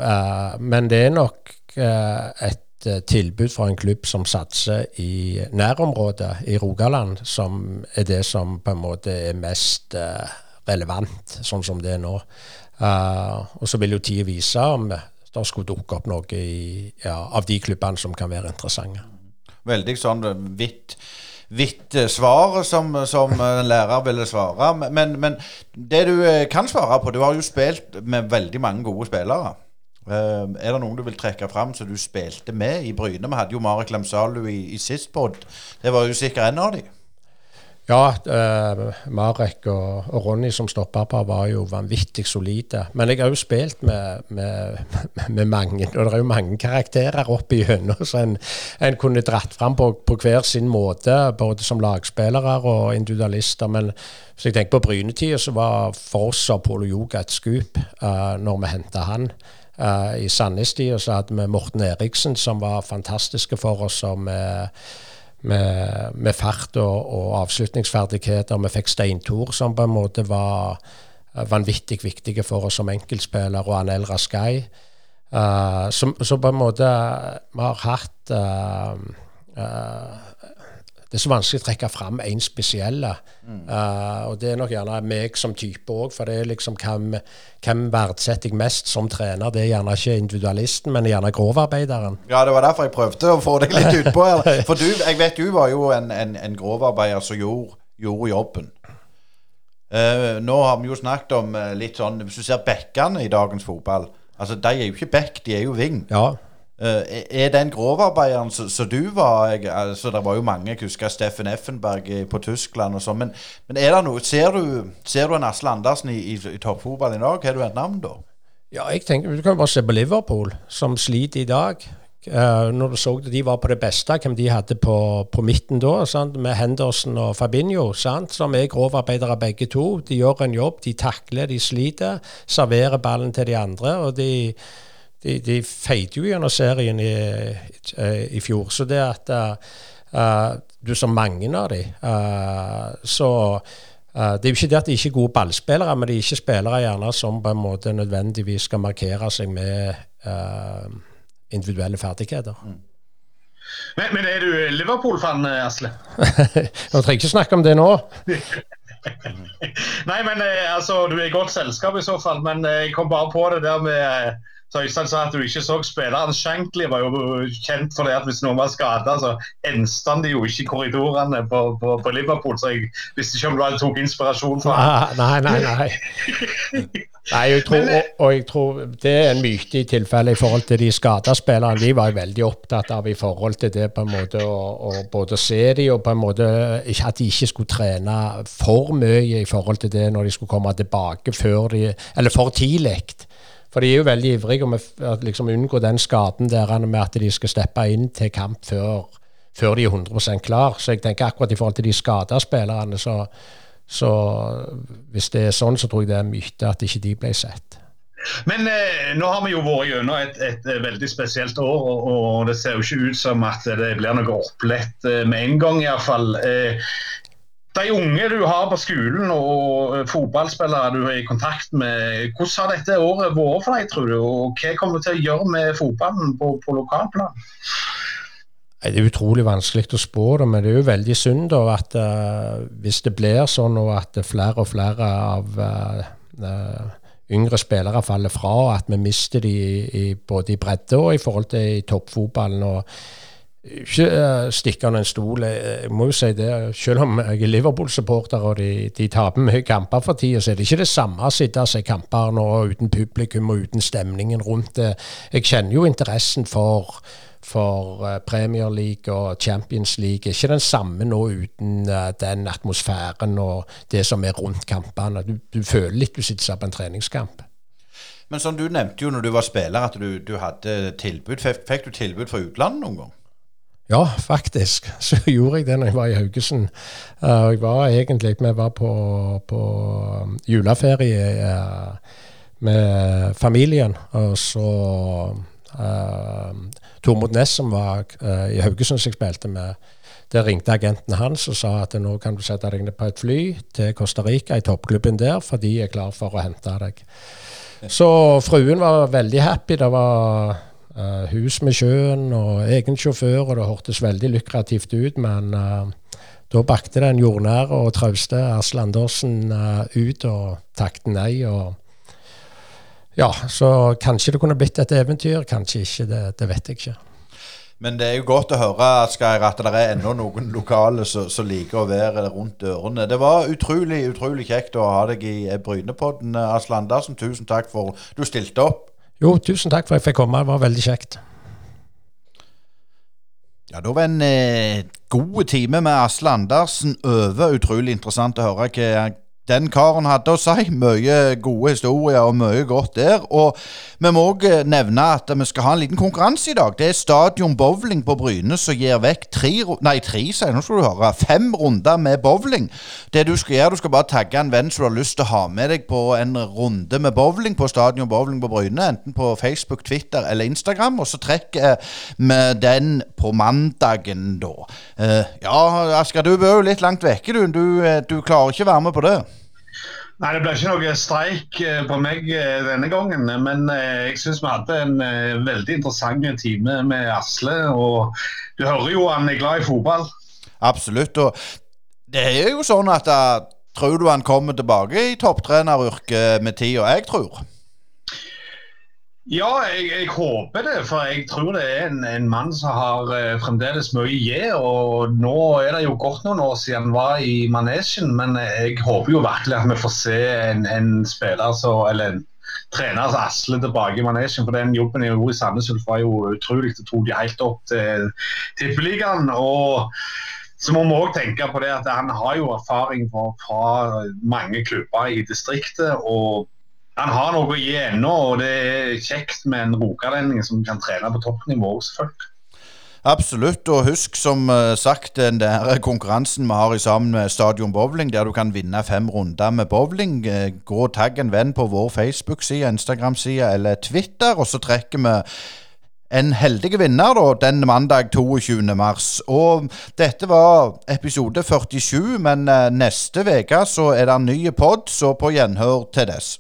Men det er nok et Eh, tilbud fra en klubb som satser i nærområdet i Rogaland, som er det som på en måte er mest uh, relevant, sånn som det er nå. Uh, og så vil jo tida vise om det skulle dukke opp noe i, ja, av de klubbene som kan være interessante. Veldig sånn hvitt vidt svar svaret som, som en lærer ville svare. Men, men det du eh, kan svare på Du har jo spilt med veldig mange gode spillere. Uh, er det noen du vil trekke fram som du spilte med i Bryne? Vi hadde jo Marek Lemsalu i, i sist pod. Det var jo sikkert en av de. Ja, uh, Marek og, og, Ronny som stopperpar var jo vanvittig solide. Men jeg har jo spilt med, med, med mange, og det er jo mange karakterer oppi gjennom så en, en, kunne dratt fram på, på, hver sin måte, både som lagspillere og individualister. Men hvis jeg tenker på Brynetida, så var for oss Apollo Yoga et skup uh, når vi henta han. Uh, I Sandnes-tida så hadde vi Morten Eriksen, som var fantastiske for oss. som med, med fart og, og, avslutningsferdigheter. Vi fikk Steintor, som på en måte var vanvittig viktige for oss som enkeltspiller, og Anel Raskai. Uh, så, så, på en måte Vi har hatt uh, uh, det er så vanskelig å trekke fram én spesiell. Mm. Uh, og det er nok gjerne meg som type òg, for det er liksom hvem, hvem verdsetter jeg mest som trener? Det er gjerne ikke individualisten, men gjerne grovarbeideren. Ja, det var derfor jeg prøvde å få deg litt utpå. For du, jeg vet du var jo en, en, en grovarbeider som gjorde, gjorde jobben. Uh, nå har vi jo snakket om uh, litt sånn Hvis du ser bekkene i dagens fotball Altså, De er jo ikke bekk, de er jo ving. Ja. Uh, er den grovarbeideren som du var altså Det var jo mange, jeg husker Steffen Effenberg på Tyskland og sånn. Men, men, er det noe Ser du, ser du en Asle Andersen i, i, i toppfotball i dag? Har du et navn da? Ja, jeg tenker Du kan bare se på Liverpool, som sliter i dag. Uh, når du så det, de var på det beste, hvem de hadde på, på midten da, sant? med Henderson og Fabinho, sant? som er grovarbeidere begge to. De gjør en jobb, de takler, de sliter, serverer ballen til de andre. og de de, de feide jo gjennom serien i, i, i, fjor. Så det at uh, du så mange av dem uh, Så uh, det er jo ikke det at de ikke er gode ballspillere, men de er ikke spillere gjerne som på en måte nødvendigvis skal markere seg med individuelle ferdigheter. Mm. Men, men, er du Liverpool-fan, Asle? Nå trenger ikke snakke om det nå. Nei, men altså, du er i godt selskap i så fall. Men jeg kom bare på det der med så Øystein sa at du ikke så spilleren. Shankly var jo kjent for det at hvis noen var skada, så enste han de jo ikke i korridorene på, på, på, Liverpool. Så jeg visste ikke om du hadde tok inspirasjon fra ham. Nei, nei, nei. nei jeg tror, og, og, jeg tror det er en myte i tilfelle i forhold til de skada spillerne. De var jo veldig opptatt av i forhold til det på en måte å både se de og på en måte at de ikke skulle trene for mye i forhold til det når de skulle komme tilbake før de, eller for tidlig. For de er jo veldig ivrige med å liksom unngå den skaden der med at de skal steppe inn til kamp før, før de er 100% klar. Så jeg tenker akkurat i forhold til de skada spillerne, så, så, hvis det er sånn, så tror jeg det er myte at ikke de ble sett. Men eh, nå har vi jo vært gjennom et, et, et, veldig spesielt år, og, og, det ser jo ikke ut som at det blir noe opplett eh, med en gang, iallfall. Eh, de unge du har på skolen og eh, fotballspillere du er i kontakt med, hvordan har dette året vært for deg, tror du? Og hva kommer du til å gjøre med fotballen på, på lokalplan? Det er utrolig vanskelig å spå det, men det er jo veldig synd da, at uh, hvis det blir sånn at flere og flere av uh, yngre spillere faller fra, og at vi mister de i, i, både i bredde og i forhold til i toppfotballen. og ikke uh, stikke under en stol. Jeg må jo si det, Selv om jeg er Liverpool-supporter og de, de taper mye kamper for tida, så er det ikke det samme å sitte og se kamper nå uten publikum og uten stemningen rundt det. Jeg kjenner jo interessen for, for uh, Premier League og Champions League. Ikke den samme nå uten den atmosfæren og det som er rundt kampene. Du, du føler litt du sitter på en treningskamp. Men som du nevnte jo når du var spiller, at du, du hadde tilbud. Fikk, fikk du tilbud fra utlandet noen gang? Ja, faktisk. Så gjorde jeg det når jeg var i Haugesund. Uh, jeg var egentlig Vi var på, på um, juleferie uh, med familien. Og så uh, Tormod Næss, som var uh, i Haugesund som jeg spilte med, der ringte agenten hans og sa at nå kan du sette deg ned på et fly til Costa Rica, i toppklubben der, for de er klar for å hente deg. Så fruen var veldig happy. Det var Uh, hus med sjøen og egen sjåfør, og det hørtes veldig lukrativt ut. Men uh, da bakte den jordnære og trauste Asle Andersen uh, ut og takket nei. og ja, Så kanskje det kunne blitt et eventyr, kanskje ikke. Det, det vet jeg ikke. Men det er jo godt å høre Asgeir, at det er ennå noen lokale som liker å være rundt dørene. Det var utrolig utrolig kjekt å ha deg i Brynepodden, Asle Andersen. Tusen takk for du stilte opp. Jo, tusen takk for at jeg fikk komme. Det var veldig kjekt. Ja, Da var en eh, god time med Asle Andersen over. Utrolig interessant å høre hva den karen hadde å si. Mye gode historier og mye godt der. Og vi må òg nevne at vi skal ha en liten konkurranse i dag. Det er Stadion bowling på Bryne som gir vekk tre Nei, tre, sier nå skal du høre. Fem runder med bowling. Det du skal gjøre, du skal bare tagge en venn som du har lyst til å ha med deg på en runde med bowling på Stadion bowling på Bryne. Enten på Facebook, Twitter eller Instagram. Og så trekker vi den på mandagen, da. Uh, ja, Asker, du bor jo litt langt vekke, du. Du, du klarer ikke være med på det? Nei, Det ble ikke noe streik eh, på meg eh, denne gangen. Men eh, jeg syns vi hadde en veldig interessant time med Asle. Og du hører jo han er glad i fotball. Absolutt. Og det er jo sånn at Tror du han kommer tilbake i topptreneryrket med tida? Jeg tror. Ja, jeg, jeg, håper det. For jeg tror det er en, en mann som har eh, fremdeles mye å gi. Og nå er det jo godt noen år siden han var i manesjen, men jeg håper jo virkelig at vi får se en, en spiller så, eller en trener som Asle tilbake i manesjen. For den jobben jeg gjorde i Sandnes Ulf var jo utrolig. Det tok de helt opp til Tippeligaen. og så må vi òg tenke på det at Han har jo erfaring fra, fra mange klubber i distriktet. og han har noe å gi ennå, og det er kjekt med en rogalending som kan trene på toppnivå. selvfølgelig. Absolutt, og husk som eh, sagt den der konkurransen vi har i sammen med Stadion Bowling, der du kan vinne fem runder med bowling. Eh, gå og tagg en venn på vår Facebook-side, Instagram-side eller Twitter, og så trekker vi en heldig vinner da, den mandag 22. mars. Og dette var episode 47, men eh, neste uke så er det en ny pod, så på gjenhør til dess.